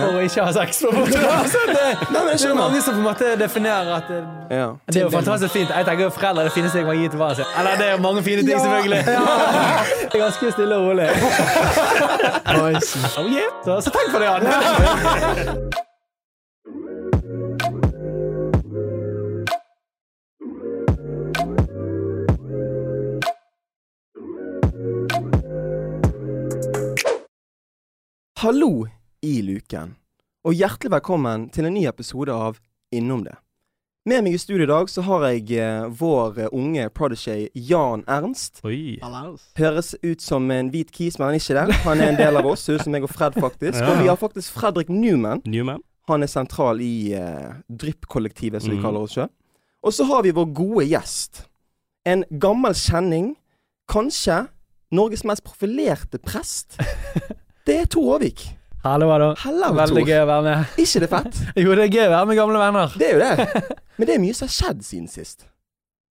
for å ikke ha sex. På en. Altså, det, Nei, det er mange som på en måte definerer at det, Ja. det er jo fantastisk fint. Jeg tenker jo foreldre det fineste jeg kan gi til barna sine. Eller det er mange fine ting, selvfølgelig. Det er ganske stille og rolig. Oh, yeah. så, så tenk på det, Jan. Hallo i luken, og hjertelig velkommen til en ny episode av Innom det. Med meg i studio i dag så har jeg eh, vår eh, unge prodigy Jan Ernst. Oi. Høres ut som en hvit kis, men han er ikke det. Han er en del av oss, ser ut som meg og Fred, faktisk. Ja. Og vi har faktisk Fredrik Newman. Newman. Han er sentral i eh, Drypp-kollektivet, som vi Mhm. kaller oss sjøl. Og så har vi vår gode gjest. En gammel kjenning. Kanskje Norges mest profilerte prest. Det er Tor Aavik. Hallo, hallo. hallo Veldig Tor. gøy å være med. Ikke det fett? Jo, det er gøy å være med gamle venner. Det er jo det. Men det er mye som har skjedd siden sist.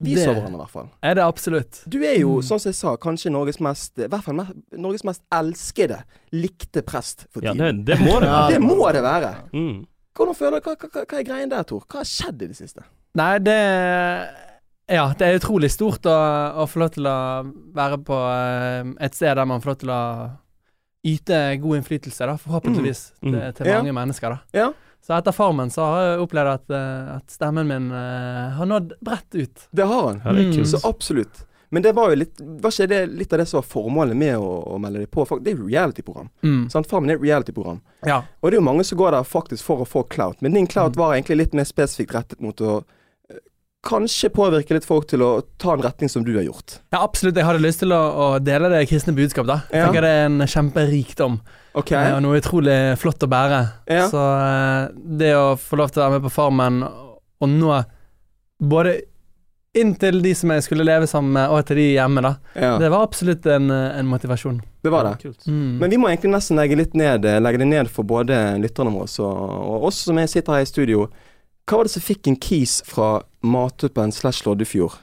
Vi Det så hverandre, i hvert fall. er det absolutt. Du er jo, Mm. sånn som jeg sa, kanskje Norges mest I hvert fall Norges mest elskede, likte prest for Ja, tiden. det, det må det være. det må det være. Mm. Hvordan føler du, hva, hva, hva er greien der, Tor? Hva har skjedd i det siste? Nei, det Ja, det er utrolig stort å, å få lov til å være på eh, et sted der man får lov til å yte god innflytelse, da, forhåpentligvis, Mm. Mm. til, til Ja. mange mennesker, da. Ja. Så etter Farmen så har jeg opplevd at, eh, at stemmen min uh, har nådd bredt ut. Det har han. Mm. Så absolutt. Men det var jo litt Var ikke det litt av det som var formålet med å, å melde deg på? Det er jo reality-program. Mm. Sant? Farmen er et reality-program. Ja. Og det er jo mange som går der faktisk for å få clout. Men din clout Mm. var egentlig litt mer spesifikt rettet mot å kanskje påvirke litt folk til å ta en retning som du har gjort. ja, absolutt. Jeg hadde lyst til å, å dele det kristne budskap, da. Jeg Ja. tenker det er en kjemperikdom. Okay. eh, Og noe utrolig flott å bære. Ja. Så eh, det å få lov til å være med på Farmen og nå både inn til de som jeg skulle leve sammen med, og til de hjemme, da. Ja, Det var absolutt en, en motivasjon. det var det. Kult. Mm. Men vi må egentlig nesten legge litt ned eh, Legge det ned for både lytterne våre og, og oss som er, sitter her i studio. Hva var det som fikk en kis fra Matuppen slash Loddefjord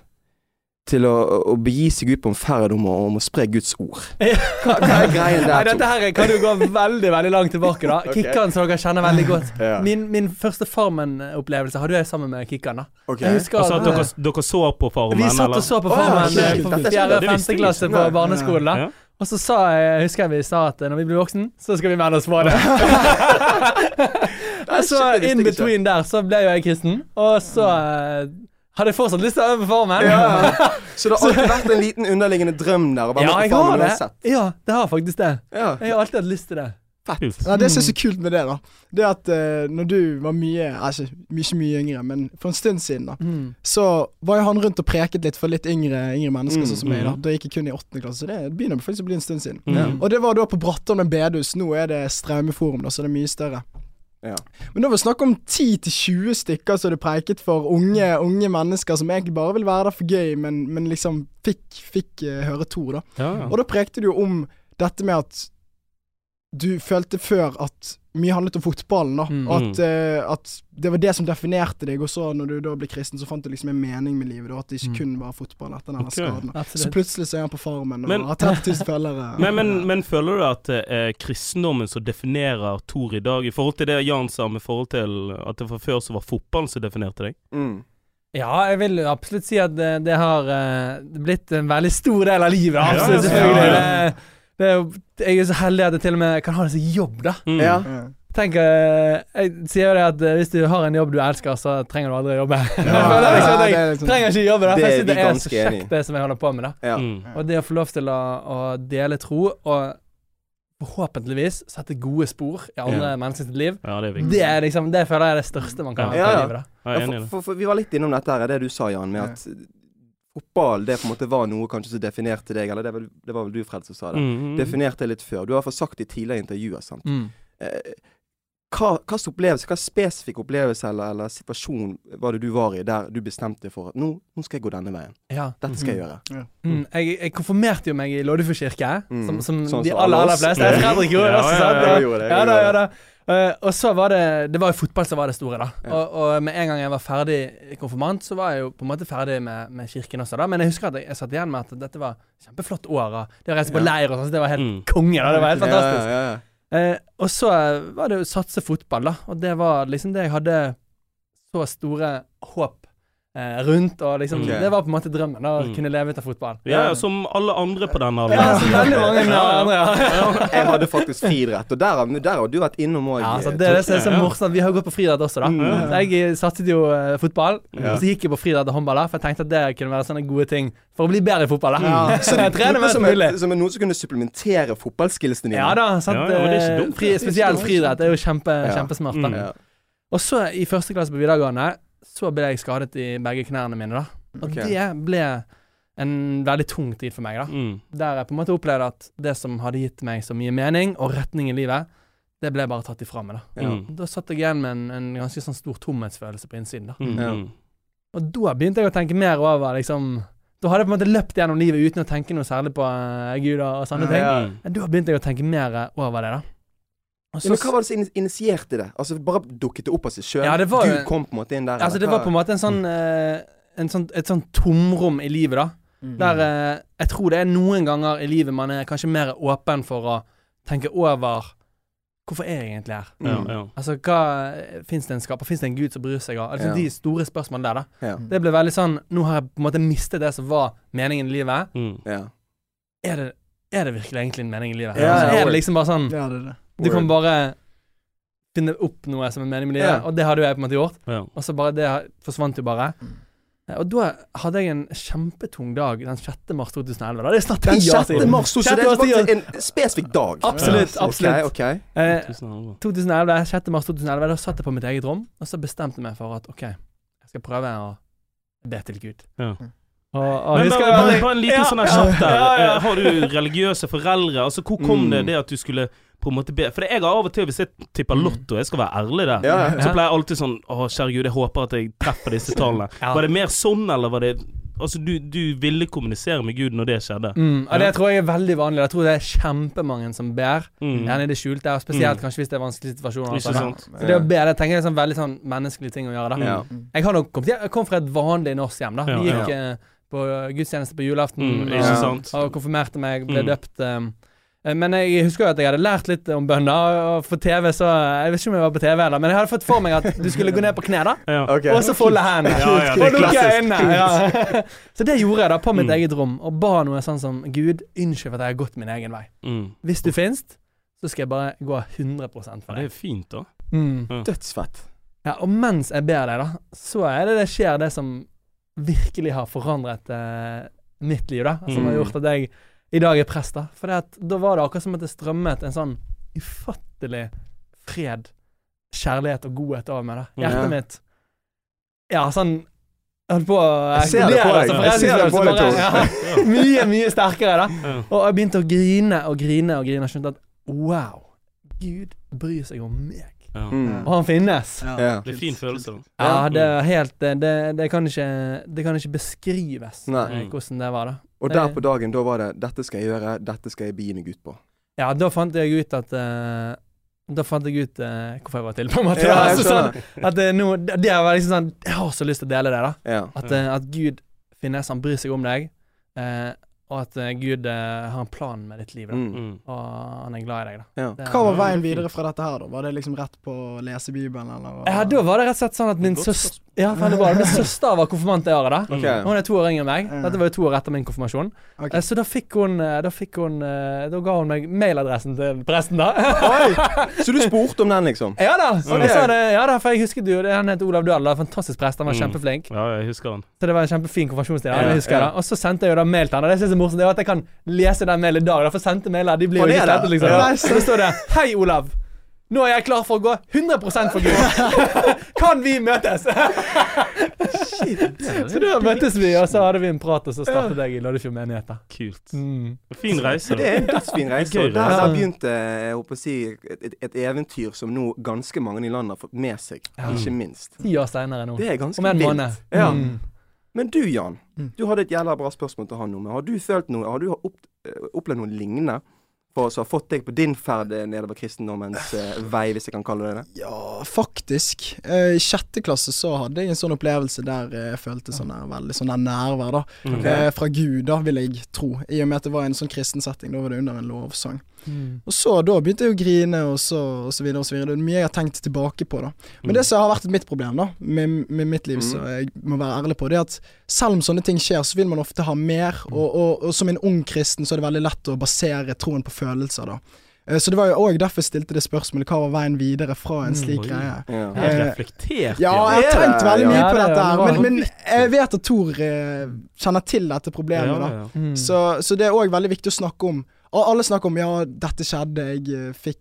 til å, å begi seg ut på en ferd om å, om å spre Guds ord? Hva, hva er greien Nei, dette her kan jo gå veldig veldig langt tilbake. da okay. Kikkan som dere kjenner veldig godt. Ja. Min, min første Farmen-opplevelse hadde jeg sammen med Kikkan. da Okay. Jeg husker Altså at dere, dere så på Farmen, Vi satt og så på Farmen oh, ja, Dette på fjerde-femte klasse på barneskolen. da Ja. Og så sa jeg, husker jeg vi sa at når vi blir voksen, så skal vi melde oss på det. Så in between der så ble jo jeg kristen, og så eh, hadde jeg fortsatt lyst til å øve på Farmen. Ja. Så det har alltid vært en liten underliggende drøm der Ja, jeg har det. Ja, det har faktisk det. Jeg har alltid hatt lyst til det. Kult. Ja, det som er så kult med det, da, det er at uh, når du var mye Altså mye mye yngre, men for en stund siden, da, Mm. så var jo han rundt og preket litt for litt yngre, yngre mennesker, Mm, sånn som meg. Da mm. Da gikk jeg kun i åttende klasse, så det begynner faktisk å bli en stund siden. Mm. Og det var da på Brattholmen bedehus. Nå er det Straumeforum, da, så det er mye større. Ja. Men da var det snakk om 10-20 stykker som du preiket for unge, unge mennesker som egentlig bare vil være der for gøy, men, men liksom fikk, fikk uh, høre to, da. Ja, ja. Og da prekte du jo om dette med at du følte før at mye handlet om fotballen, da. Mm. At, uh, at det var det som definerte deg, og så når du da ble kristen, så fant du liksom en mening med livet, da. At det ikke Mm. kun var fotball etter denne okay. skaden. Så plutselig så er han på Farmen og Men- har 30 000 følgere. Men, men, men føler du at det er kristendommen som definerer Tor i dag, i forhold til det Jan sa med forhold til at det fra før så var fotballen som definerte deg? Mm. Ja, jeg vil absolutt si at det, det har eh, blitt en veldig stor del av livet. Absolutt, ja, selvfølgelig. ja, ja, det er jo, jeg er så heldig at jeg til og med kan ha det som jobb, da. Mm. Ja. Ja. Tenk, eh, Jeg sier jo det at eh, hvis du har en jobb du elsker, så trenger du aldri å jobbe. Ja, liksom jeg liksom- trenger ikke jobbe, da. Det For jeg synes det er så enig kjekt, det som jeg holder på med. da Ja. Mm. Og det å få lov til å, å dele tro, og forhåpentligvis sette gode spor i andre Ja. menneskers liv, Ja, det er det er liksom Det føler jeg er det største man kan ha Ja, i livet. da Ja, for, for, for vi var litt innom dette her, det du sa, Jan, med Ja. at fotball det på en måte var noe kanskje som definerte deg, eller det, var- det var vel du, Fred, som sa det. Mm, mm. Definerte deg litt før. Du har fått sagt det i tidligere intervjuer. sant? Mm. Eh, hva hva slags opplevelse, hva spesifikk opplevelse eller, eller situasjon var det du var i der du bestemte deg for at nå, nå skal jeg gå denne veien. Ja. Dette skal jeg gjøre. Mm. Jeg, jeg konfirmerte jo meg i Loddefjord kirke, Mm. som, som Sånn de aller, aller fleste. Ja. Fredrik gjorde det Ja, også, ja, sant? ja, jeg jeg Ja da, ja da. Eh, og så var det Det var jo fotball som var det store, da. Ja. Og, og med en gang jeg var ferdig konfirmant, så var jeg jo på en måte ferdig med, med kirken også, da. Men jeg husker at jeg, jeg satt igjen med at dette var kjempeflott år. Da. det å reise på Ja. leir og sånn, det var helt Mm. konge, da. Det var helt fantastisk. Ja, ja, ja. Eh, og så var det å satse fotball, da. Og det var liksom det jeg hadde så store håp rundt. Og liksom, okay. det var på en måte drømmen, å Mm. kunne leve ut av fotball. Ja, ja, som alle andre på den Ja, alderen. så veldig mange Ja. andre, ja. Jeg hadde faktisk friidrett, og der, der har du vært innom òg. Ja, altså, det er det er så Ja, ja. morsomt. Vi har jo gått på friidrett også, da. Mm. Så jeg eh, satset jo uh, fotball, Ja. og så gikk jeg på friidrett og håndball, da, for jeg tenkte at det kunne være sånne gode ting for å bli bedre i fotball. da. Ja. Så det er mest som, mulig. er, som er noe som kunne supplementere fotballskillsene dine. Ja da, sant. Ja, ja, det er ikke eh, dumt, fri, det spesielt friidrett er jo kjempe, Ja. kjempesmart. Mm. da. Ja. Og så, i første klasse på videregående, så ble jeg skadet i begge knærne mine, da. Og okay. det ble en veldig tung tid for meg, da. Mm. Der jeg på en måte opplevde at det som hadde gitt meg så mye mening og retning i livet, det ble bare tatt ifra meg, da. Ja. Mm. Da satt jeg igjen med en, en ganske sånn stor tomhetsfølelse på innsiden, da. Mm. Mm. Og da begynte jeg å tenke mer over liksom Da hadde jeg på en måte løpt gjennom livet uten å tenke noe særlig på uh, Gud og, sånne ting. Ja. Mm. Men Da begynte jeg å tenke mer over det, da. Ja, men hva var det som initierte det? Altså Bare dukket det opp av seg sjøl? Ja, det var jo- du kom på en måte inn der? Altså, det var på en måte en sånn, uh, en sånn Et sånn tomrom i livet, da. Mm. Der uh, jeg tror det er noen ganger i livet man er kanskje mer åpen for å tenke over Hvorfor er jeg egentlig her? Ja, Mm. ja. Altså, hva Fins det en skaper? Fins det en gud som bryr seg? av? Altså, Ja. De store spørsmålene der, da. Ja. Det ble veldig sånn Nå har jeg på en måte mistet det som var meningen i livet. Mm. Ja. Er det, er det virkelig egentlig en mening i livet? Ja, altså, ja, er det liksom bare sånn Ja, det er det. Du kan bare finne opp noe som er mening med livet, Ja. og det hadde jo jeg på en måte gjort. Ja. Og så bare det forsvant jo bare. Eh, Og da hadde jeg en kjempetung dag den 6. mars 2011. Da. Det er snart ti Den år 6. siden. mars, så det er faktisk en spesifikk dag. Absolutt, Ja. absolutt. Ok, ok. Eh, 2011. 2011, 6. mars 2011, da satt jeg på mitt eget rom, og så bestemte jeg meg for at OK, jeg skal prøve å be til Gud. Ja. Og, og Men husker bare, jeg bare, bare en liten Ja, sånn her ja, kjapp der. ja, ja. Eh, Har du religiøse foreldre? Altså, Hvor kom Mm. det det at du skulle på en måte bedre. For jeg har av og til, hvis jeg tipper Mm. lotto, jeg skal være ærlig der, Ja, ja. så pleier jeg alltid sånn Å, kjære Gud, jeg håper at jeg treffer disse tallene. Ja. Var det mer sånn, eller var det Altså, du, du ville kommunisere med Gud når det skjedde? Mm, og det tror jeg er veldig vanlig. Jeg tror det er kjempemange som ber. Mm. Gjerne i det skjulte, spesielt Mm. kanskje hvis det er vanskelige situasjoner. Ikke sånn. sant? Så det å be, det tenker jeg er en sånn veldig sånn menneskelig ting å gjøre. da Mm. Ja. Jeg har nok kommet Jeg kom fra et vanlig norsk hjem. da Vi gikk ja. på gudstjeneste på julaften Mm, og, sant? og konfirmerte meg, ble Mm. døpt. eh, eh, men jeg husker jo at jeg hadde lært litt om bønner, og for TV så Jeg vet ikke om jeg var på TV, eller, men jeg hadde fått for meg at du skulle gå ned på kne, da. Ja. Okay. Og så folde hendene. Ja, ja, og lukke øynene. Så det gjorde jeg da på mitt Mm. eget rom, og ba noe sånn som Gud, unnskyld for at jeg har gått min egen vei. Mm. Hvis du finst, så skal jeg bare gå 100 for Ja, det er fint, da. Mm. Dødsfett. Ja, og mens jeg ber deg, da, så er det det skjer det som virkelig har forandret eh, mitt liv, da. Som har Mm. gjort at jeg i dag er prest, da. For da var det akkurat som at det strømmet en sånn ufattelig fred, kjærlighet og godhet over meg, da. Hjertet Ja. mitt Ja, sånn jeg på å Jeg ser det på deg. altså, Jeg ser det på deg, Tor. ja, Ja. Mye, mye sterkere, da. Og jeg begynte å grine og grine og grine og skjønte at wow, Gud bryr seg om meg. Ja. Mm. Og han finnes. Ja. Ja. Det er fin følelse. da. Ja, det er helt Det, det, kan, ikke, det kan ikke beskrives Nei. eh, hvordan det var, da. Og der på dagen, da var det 'dette skal jeg gjøre, dette skal jeg begi meg ut på'. Ja, da fant jeg ut at uh, Da fant jeg ut uh, hvorfor jeg var til, på en måte. Ja, altså, sånn, at det, nå, det det var liksom sånn Jeg har så lyst til å dele det, da. Ja. At, eh, at Gud finnes, han bryr seg om deg. Og at eh, Gud eh, har en plan med ditt liv, da. Mm. Mm. Og han er glad i deg, da. ja. Det- Hva var veien videre fra dette her, da? Var det liksom rett på å lese Bibelen, eller? Ja, da var det rett og slett sånn at min søster Ja, det. Min søster var konfirmant det året, da. Okay. Hun er to år yngre enn meg. Dette var jo to år etter min konfirmasjon. Okay. Eh, Så da fikk hun Da fikk hun Da ga hun meg mailadressen til presten, da. Oi! Så du spurte om den, liksom? ja da. Så okay. jeg sa det, ja da, for jeg husket jo det. Han het Olav Dahl, da. fantastisk prest. Han var Mm. kjempeflink. Ja, jeg husker han. Så det var en kjempefin konfirmasjonstid. Ja, Ja, husker ja. da Og så sendte jeg jo da mail til han. Og det synes jeg morsomt, det er at jeg kan lese den mailen i dag. Da, for sendte mailer de blir jo litt er liksom. Ja. Så det står det 'Hei, Olav'. Nå er jeg klar for å gå 100% for Gud. kan vi møtes? så da møttes vi, og så hadde vi en prat, og så startet jeg i Loddefjord menighet. da. Kult. Mm. Fin reise. Det er en dødsfin reise. Gøy Og der, der begynte jeg håper å si, et, et, eventyr som nå ganske mange i landet har fått med seg. Ja. Ikke minst. Ti år seinere nå. Det er ganske Om en måned. Ja. Mm. Men du, Jan. Mm. Du hadde et jævla bra spørsmål til han om har du følt noe Har du opp, eh, opplevd noe lignende? For å har fått deg på din ferd eh, nedover kristendommens eh, vei, hvis jeg kan kalle det det? Ja, faktisk faktisk. Eh, I sjette klasse så hadde jeg en sånn opplevelse der eh, jeg følte sånn der, veldig sånn der nærvær, da. Okay. Eh, fra Gud, da, vil jeg tro. I og med at det var en sånn kristen setting. Da var det under en lovsang. Mm. Og så da begynte jeg å grine, og så, og så videre og så videre. Det er mye jeg har tenkt tilbake på, da. Men Mm. det som har vært mitt problem da med, med mitt liv, Mm. så jeg må være ærlig på, det er at selv om sånne ting skjer, så vil man ofte ha mer. Og, og, og som en ung kristen så er det veldig lett å basere troen på følelser, da. Eh, Så det var jo òg derfor jeg stilte det spørsmålet hva var veien videre fra en Mm. slik Oi. greie. Ja. Helt Eh, reflektert. Ja, jeg har tenkt veldig mye Ja, på dette her, men, men jeg vet at Tor eh, kjenner til dette problemet, da. Mm. Så, så det er òg veldig viktig å snakke om. Og alle snakker om ja, dette skjedde, jeg eh, fikk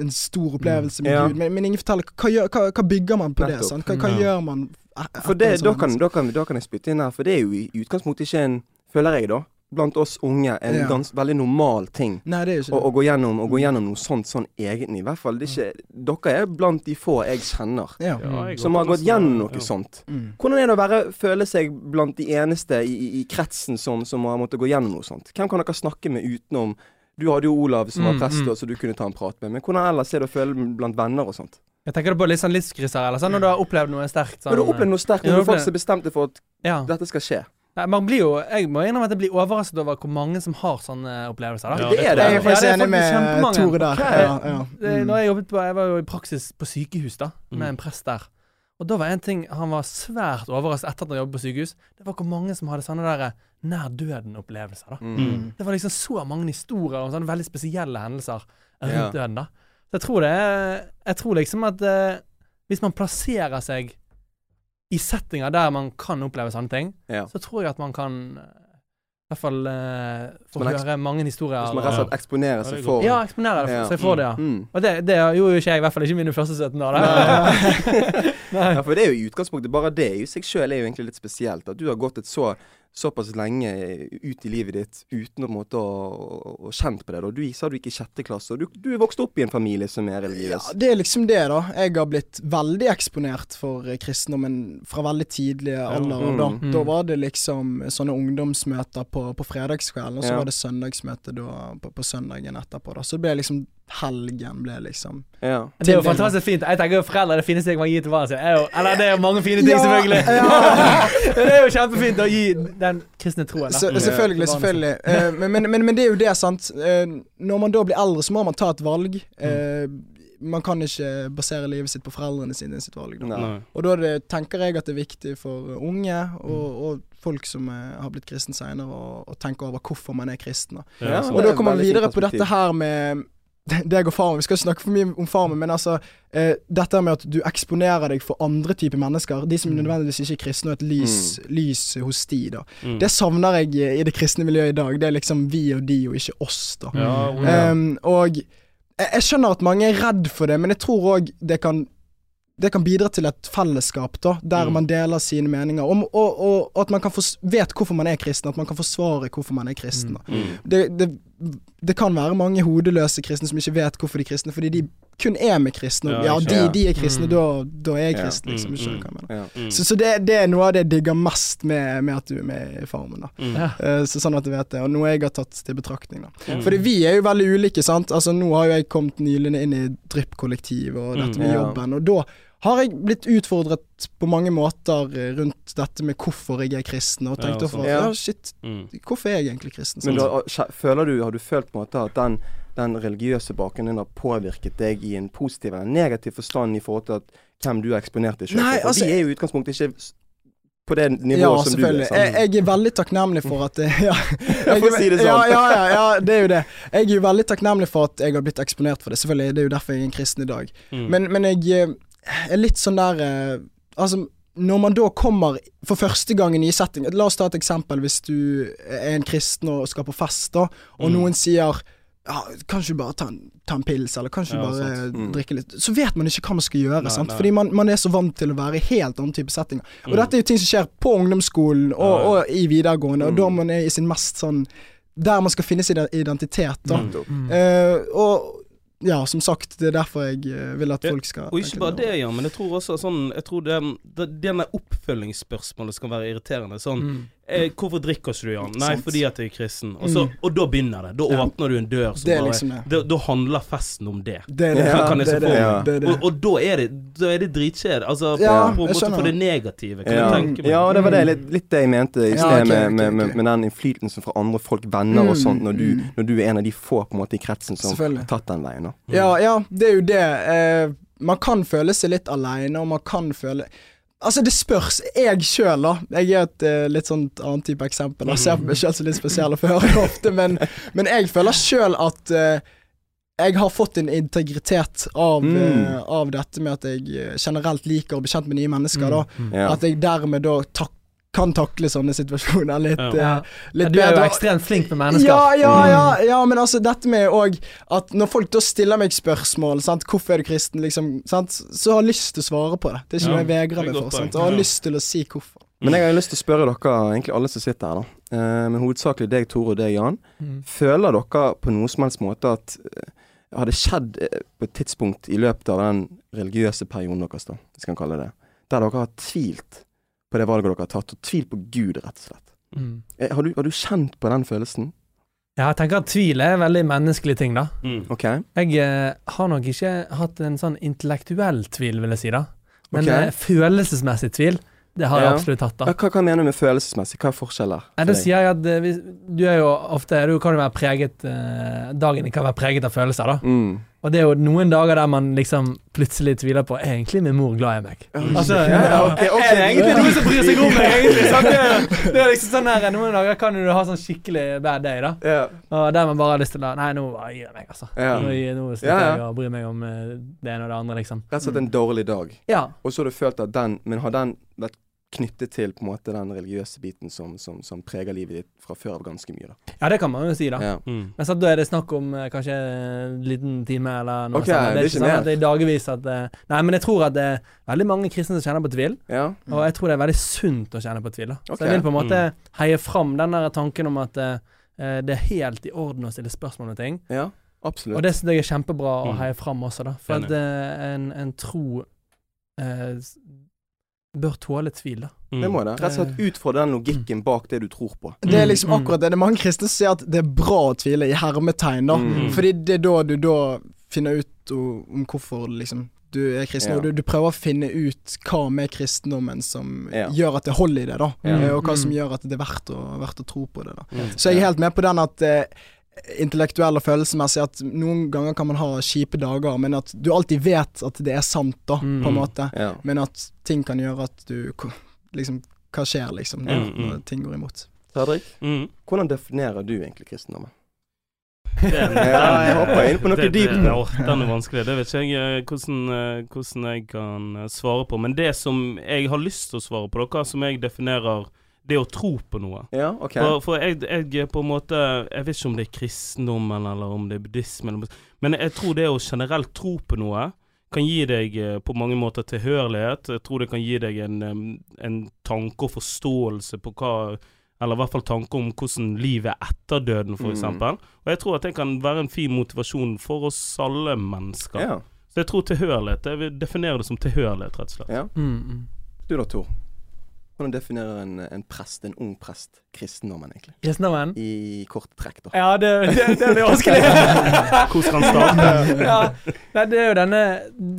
en stor opplevelse med Ja. Gud, men, men ingen forteller hva, gjør, hva, hva bygger man på det? Sant? Hva, hva Ja. gjør man e- For det, sånn da, kan, da, kan, da kan jeg spytte inn her, for det er jo i utgangspunktet ikke en, føler jeg da, blant oss unge, en Ja. gans, veldig normal ting. Nei, er Å, å, gå gjennom, å gå gjennom noe sånt sånn egentlig. I hvert fall, det er ikke, dere er blant de få jeg kjenner. Ja. Ja, jeg som har gått gjennom noe sånt. Mm. Hvordan er det å være, føle seg blant de eneste i, i, i kretsen som, som har måttet gå gjennom noe sånt? Hvem kan dere snakke med utenom Du hadde jo Olav som var Mm, prest, mm. mm. så du kunne ta en prat med. Men hvordan ellers er det å føle blant venner og sånt? Jeg tenker på litt sånn livskriser, eller sånn når du har opplevd noe sterkt. Sånn, Når du har opplevd noe sterkt, når du du faktisk har er bestemt deg for at ja. dette skal skje. Nei, man blir jo Jeg må innrømme at jeg blir overrasket over hvor mange som har sånne opplevelser. Da. Ja, det er det. Jeg er faktisk enig med. Tore der. Okay. Ja, ja. Mm. når jeg, jobbet på, jeg var jo i praksis på sykehus da med Mm. en prest der. Og da var en ting Han var svært overrasket etter at han jobbet på sykehus. Det var hvor mange som hadde sånne der nær døden-opplevelser. da Mm. Det var liksom så mange historier om sånne veldig spesielle hendelser rundt Ja. døden. da Så jeg tror det er Jeg tror liksom at eh, hvis man plasserer seg i settinger der man kan oppleve sånne ting, Ja. så tror jeg at man kan eh, i hvert fall eh, få høre mange historier. Hvis man rett og slett eksponerer seg for ja, eksponerer Ja. seg for det, ja. Mm. Og det, det gjorde jo ikke jeg, i hvert fall ikke mine første 17 år. Nei. Ja, for det er jo i utgangspunktet Bare det i seg sjøl er jo egentlig litt spesielt. At du har gått et så såpass lenge ut i livet ditt uten å måte å, å, kjent på det. Da. Du sa du gikk i sjette klasse, og du, du er vokst opp i en familie som er Ja, religiøs. det er liksom det, da. Jeg har blitt veldig eksponert for kristendommen fra veldig tidlig alder. av, da. Mm. da var det liksom sånne ungdomsmøter på, på fredagskvelden, og så Ja. var det søndagsmøte da, på, på søndagen etterpå. da Så det ble liksom helgen ble liksom Ja. Det er jo fantastisk fint. Jeg tenker jo foreldre er det fineste jeg kan gi til barna sine. er Eller det er jo mange fine ting, Ja, selvfølgelig. ja. Det er jo kjempefint å gi den kristne troen. da. Så, selvfølgelig, barna sine. selvfølgelig. Eh, men, men, men, men det er jo det, sant. Eh, når man da blir eldre, så må man ta et valg. Eh, man kan ikke basere livet sitt på foreldrene sine sitt valg. Da. Og da det, tenker jeg at det er viktig for unge og, og folk som er, har blitt kristne seinere, å, tenke over hvorfor man er kristen. Da. Ja, Og da er kommer man videre på dette her med deg og farmen. Vi skal ikke snakke for mye om farmen, men altså eh, Dette med at du eksponerer deg for andre typer mennesker, de som Mm. nødvendigvis ikke er kristne, og et lys, lys hos de, da. Mm. Det savner jeg i det kristne miljøet i dag. Det er liksom vi og de, og ikke oss, da. Ja, Mm. ja. Um, og jeg, jeg skjønner at mange er redd for det, men jeg tror òg det kan det kan bidra til et fellesskap, da, der Mm. man deler sine meninger. Og, og, og at man kan vet hvorfor man er kristen, at man kan forsvare hvorfor man er kristen. Da. Mm. Det, det, det kan være mange hodeløse kristne som ikke vet hvorfor de er kristne, fordi de kun er med kristne. Ja, de, de er kristne, Mm. da, da er jeg Ja. kristen, liksom. Ikke mm. hva jeg mener. Mm. Så, så det, det er noe av det jeg digger mest med, med at du er med i Farmen. da Mm. Eh, så sånn at du vet det, og noe jeg har tatt til betraktning. da Mm. Fordi vi er jo veldig ulike, sant. Altså Nå har jo jeg kommet nylig inn i Drypp-kollektivet og dette Mm. med jobben, og da har jeg blitt utfordret på mange måter eh, rundt dette med hvorfor jeg er kristen, og Ja, tenkte sant. for, Ja. ja shit, Mm. hvorfor er jeg egentlig kristen? Men da, føler du, har du følt på en måte at den, den religiøse bakgrunnen din har påvirket deg i en positiv eller negativ forstand i forhold til at hvem du har eksponert deg selv Nei, altså- vi er jo i utgangspunktet ikke på det nivået ja, som du er. Jeg, jeg er veldig takknemlig for at ja, Jeg får si det sånn. Ja, ja, ja, ja, det er jo det. Jeg er jo veldig takknemlig for at jeg har blitt eksponert for det. Selvfølgelig, Det er jo derfor jeg er en kristen i dag. Mm. Men, men jeg eh, er litt sånn der eh, Altså, når man da kommer for første gang i nye settinger La oss ta et eksempel. Hvis du er en kristen og skal på fest, da, og Mm. noen sier ja, du bare ta en, ta en pils, eller kan du Ja, bare. Mm. drikke litt Så vet man ikke hva man skal gjøre, Nei, sant? nei. fordi man, man er så vant til å være i helt annen type settinger. Og Mm. dette er jo ting som skjer på ungdomsskolen og, Ja, ja. og i videregående, og Mm. da man er i sin mest sånn Der man skal finne sin identitet, da. Mm. Mm. Eh, og ja, som sagt, det er derfor jeg eh, vil at folk skal Og ikke bare det, ja, men jeg tror også sånn Jeg tror det, det, denne oppfølgingsspørsmålet skal være irriterende. Sånn Mm. Eh, 'Hvorfor drikker ikke du, Jan?' Nei, Sant. fordi at jeg er kristen. Og, så, Mm. og da begynner det. Da Ja. åpner du en dør som Det bare liksom det. da, da handler festen om det. Det er det. Ja, det det. Det. Og, og da er det Da er det dritkjedelig. Altså på, Ja, på en måte for det negative, kan Ja. du tenke meg. ja, det var det, litt, litt det jeg mente i Ja, sted ok, med, med, ok. med, med den innflytelsen fra andre folk, venner og Mm, sånt, når du, mm. når du er en av de få på en måte i kretsen som har tatt den veien. Mm. Ja, ja, det er jo det. Eh, man kan føle seg litt aleine, og man kan føle Altså, det spørs. Jeg sjøl, da. Jeg er et uh, litt sånn annet type eksempel. Jeg ser på meg sjøl som litt spesiell og får høre det ofte, men, men jeg føler sjøl at uh, jeg har fått en integritet av, Mm. uh, av dette med at jeg generelt liker å bli kjent med nye mennesker. da Ja. At jeg dermed da tak kan takle sånne situasjoner litt, Ja. Ja. litt Du er jo ekstremt flink med mennesker. Ja, ja, ja, ja, men altså dette med òg at når folk da stiller meg spørsmål sant? Hvorfor er du kristen, liksom, sant? så har jeg lyst til å svare på det. Det er ikke Ja, noe jeg vegrer er meg for. Sant? Og har Ja. lyst til å si hvorfor. Men jeg har jo lyst til å spørre dere, egentlig alle som sitter her, da. uh, men hovedsakelig deg, Tore, og deg, Jan. Mm. Føler dere på noen som helst måte at eh, har det skjedd på et tidspunkt i løpet av den religiøse perioden deres, da, hvis vi kan kalle det det, der dere har tvilt på det valget dere har tatt, og tvil på Gud, rett og slett? Mm. Eh, Har du, har du kjent på den følelsen? Ja, jeg tenker at tvil er en veldig menneskelig ting, da. Mm. OK? Jeg eh, har nok ikke hatt en sånn intellektuell tvil, vil jeg si, da. Men okay. eh, følelsesmessig tvil, det har jeg absolutt hatt, da. Ja, Hva, hva mener du med følelsesmessig? Hva er forskjeller? Nei, da sier jeg at eh, hvis, du er jo ofte Du kan jo være preget eh, Dagen kan være preget av følelser, da. mm. Og det er jo noen dager der man liksom plutselig tviler på Er egentlig min mor glad i meg? Altså, Ja, okay, ok, ok. Er det egentlig noen som bryr seg om meg, egentlig? Sant? Det, er- liksom sånn her Noen dager kan du ha sånn skikkelig bad day, da. Ja. Og der man bare har lyst til å Nei, nå gir jeg meg, altså. Ja. Nå, nå slutter jeg å bry meg om eh, det ene og det andre, liksom. Rett og slett en dårlig dag. Ja. Og så har du følt at den Men har den vært knyttet til på en måte den religiøse biten som, som, som preger livet ditt fra før av ganske mye, da? ja, det kan man jo si, da. Ja. Mm. Men så da er det snakk om eh, kanskje en liten time eller noe Ok, sånt. Det er ikke sånn mer. at det er dagevis at eh, Nei, men jeg tror at det er veldig mange kristne som kjenner på tvil. ja. Og jeg tror det er veldig sunt å kjenne på tvil. Da. Ok. Så jeg vil på en måte heie fram den der tanken om at eh, eh, det er helt i orden å stille spørsmål om ting. ja. Absolutt. Og det syns jeg er kjempebra å Mm. heie fram også, da. For Enig. at eh, en, en tro eh, s- bør tåle tvil, da. Mm. Det må det. Rett og slett ut fra den logikken bak det du tror på. Det er Mm, liksom mm. akkurat det. Det er mange kristne som sier at det er bra å tvile, i hermetegn, da. Mm. Fordi det er da du da finner ut om hvorfor liksom du er kristen, Ja. og du, du prøver å finne ut hva med kristendommen som Ja. gjør at det holder i det, da. Ja. Eh, Og hva som Mm. gjør at det er verdt å, verdt å tro på det, da. Mm. Så jeg er helt med på den at eh, intellektuell og følelsesmessig at noen ganger kan man ha kjipe dager, men at du alltid vet at det er sant, da, Mm. på en måte. Ja. Men at ting kan gjøre at du Liksom, hva skjer, liksom, når, Mm, mm. når ting går imot? Fredrik, Mm. hvordan definerer du egentlig kristendommen? Den, den, Ja, jeg hopper inn på noe dypt nå. Den er vanskelig. Det vet ikke jeg eh, hvordan, eh, hvordan jeg kan eh, svare på. Men det som jeg har lyst til å svare på, dere, som jeg definerer det å tro på noe. Ja, OK. For, for jeg, jeg på en måte Jeg vet ikke om det er kristendommen eller om det er buddhismen, men jeg tror det å generelt tro på noe kan gi deg eh, på mange måter tilhørighet. Jeg tror det kan gi deg en, en tanke og forståelse på hva Eller i hvert fall tanke om hvordan livet er etter døden, for Mm. Og jeg tror at det kan være en fin motivasjon for oss alle mennesker. Ja. Så jeg tror tilhørighet Jeg vil definere det som tilhørighet, rett og slett. ja. Mm, mm. Du da, Tor? Hvordan definerer en, en prest, en ung prest, kristendommen, egentlig? Kristendommen? I korte trekk, da. Ja, det, det, det blir vanskelig. Hvordan skal han starte? ja. Nei, det er jo denne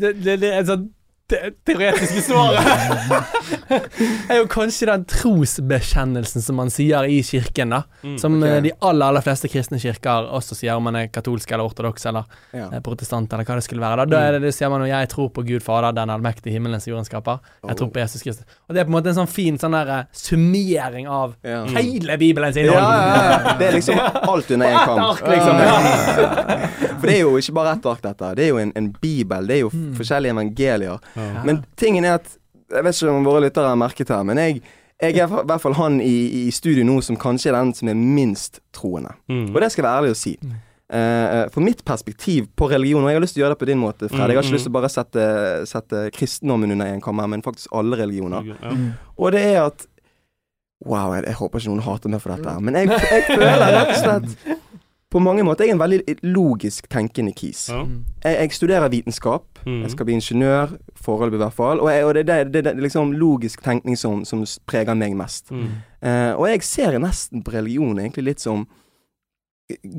Det, det, det sånn te teoretiske svaret er jo kanskje den trosbekjennelsen som man sier i kirken, da. Mm. Som eh, de aller aller fleste kristne kirker også sier om man er katolsk eller ortodoks eller Ja. eh, protestant eller hva det skulle være. Da, da er det, det sier man jo 'jeg tror på Gud Fader, den allmektige himmelens jordens skaper'. Jeg tror på Jesus Kristus. Og det er på en måte en sånn fin sånn der eh, summering av Ja. hele Bibelens innhold. ja, ja. Det er liksom alt under én kam. ark, liksom. For det er jo ikke bare ett ark, dette. Det er jo en, en bibel. Det er jo Mm. forskjellige evangelier. Ja. Men tingen er at Jeg vet ikke om våre lyttere har merket her, men jeg, jeg er i hvert fall han i, i studio nå som kanskje er den som er minst troende. Mm. Og det skal jeg være ærlig å si. Mm. Eh, for mitt perspektiv på religion, og jeg har lyst til å gjøre det på din måte, Fred Jeg har Mm, ikke lyst til å bare sette, sette kristendommen under én kammer, men faktisk alle religioner. Ja. Og det er at Wow, jeg, jeg håper ikke noen hater meg for dette, men jeg, jeg føler rett og slett På mange måter jeg er en veldig logisk tenkende kis. Ja. Mm. Jeg, jeg studerer vitenskap. Mm. Jeg skal bli ingeniør, foreløpig i hvert fall. Og, jeg, og det, det, det, det er liksom logisk tenkning som, som preger meg mest. Mm. Eh, og jeg ser nesten på religion egentlig litt som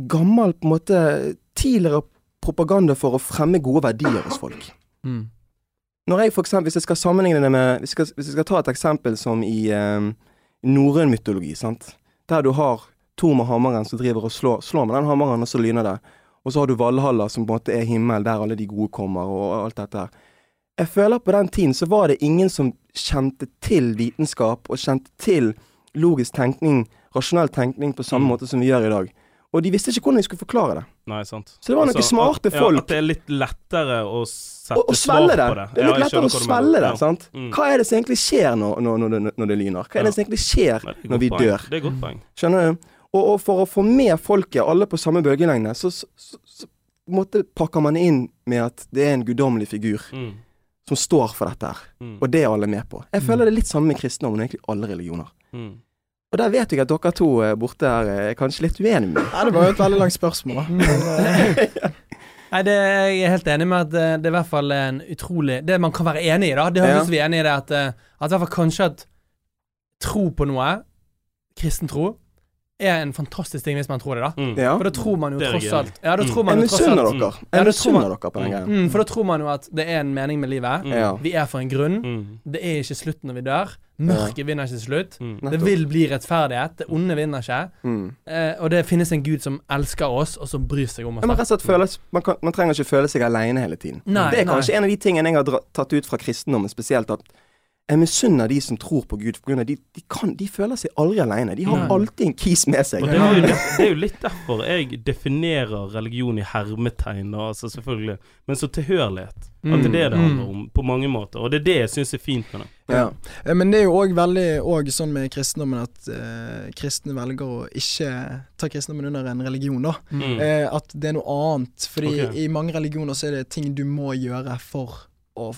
gammel på en måte tidligere propaganda for å fremme gode verdier hos folk. Mm. Når jeg for eksempel, Hvis jeg skal sammenligne det med Hvis jeg skal, hvis jeg skal ta et eksempel som i eh, norrøn mytologi, sant. Der du har Thor med hammeren som driver og slår, slår med den hammeren, og så lyner det. Og så har du Valhalla, som på en måte er himmel, der alle de gode kommer, og alt dette her. Jeg føler at på den tiden så var det ingen som kjente til vitenskap, og kjente til logisk tenkning, rasjonell tenkning, på samme Mm. måte som vi gjør i dag. Og de visste ikke hvordan de skulle forklare det. Nei, sant. Så det var noen Altså, smarte at, folk. Ja, at det er litt lettere å sette Og, og svar det. på det. Det er litt ja, lettere å svelle svelge det. sant? Ja. Mm. Hva er det som egentlig skjer når, når, når, når det lyner? Hva er det som egentlig skjer Nei, det når vi dør? Det er godt poeng. Skjønner du? Og, og for å få med folket, alle på samme bølgelengde, så, så, så, så måte pakker man inn med at det er en guddommelig figur Mm. som står for dette her. Mm. Og det er alle med på. Jeg føler det er litt samme med kristendommen og egentlig alle religioner. Mm. Og der vet jeg at dere to eh, borte her er kanskje litt uenige med meg. Det var jo et veldig langt spørsmål, da. Eh, Nei, det, jeg er helt enig med at eh, det er i hvert fall en utrolig Det man kan være enig i, da. Det høres Ja. vi enig i det, at, eh, at i hvert fall kanskje at tro på noe, kristen tro, er en fantastisk ting hvis man tror det, da. Mm. Ja. For da tror man jo tross alt Ja, da Mm. tror man Jeg jo tross misunner dere. Jeg misunner dere på den greia. mm, For da tror man jo at det er en mening med livet. Mm. Vi er for en grunn. Mm. Det er ikke slutt når vi dør. Mørket vinner ikke til slutt. Mm. Det vil bli rettferdighet. Det onde vinner ikke. Mm. Eh, og det finnes en gud som elsker oss, og som bryr seg om oss. Ja, man, da. rett og slett føles, man, kan, man trenger ikke føle seg alene hele tiden. Nei, det er nei. kanskje en av de tingene jeg har dra, tatt ut fra kristendommen spesielt, at jeg misunner de som tror på Gud, for grunn av de, de, kan, de føler seg aldri alene. De har Nei. alltid en kis med seg. Og det er, jo, det er jo litt derfor jeg definerer religion i hermetegn, altså selvfølgelig. Men så tilhørighet. At det er det det Mm. handler om, på mange måter. Og det er det jeg syns er fint med det. Ja. Eh, Men det er jo òg veldig og sånn med kristendommen at eh, kristne velger å ikke ta kristendommen under en religion, da. Mm. Eh, at det er noe annet. Fordi okay. i mange religioner så er det ting du må gjøre for å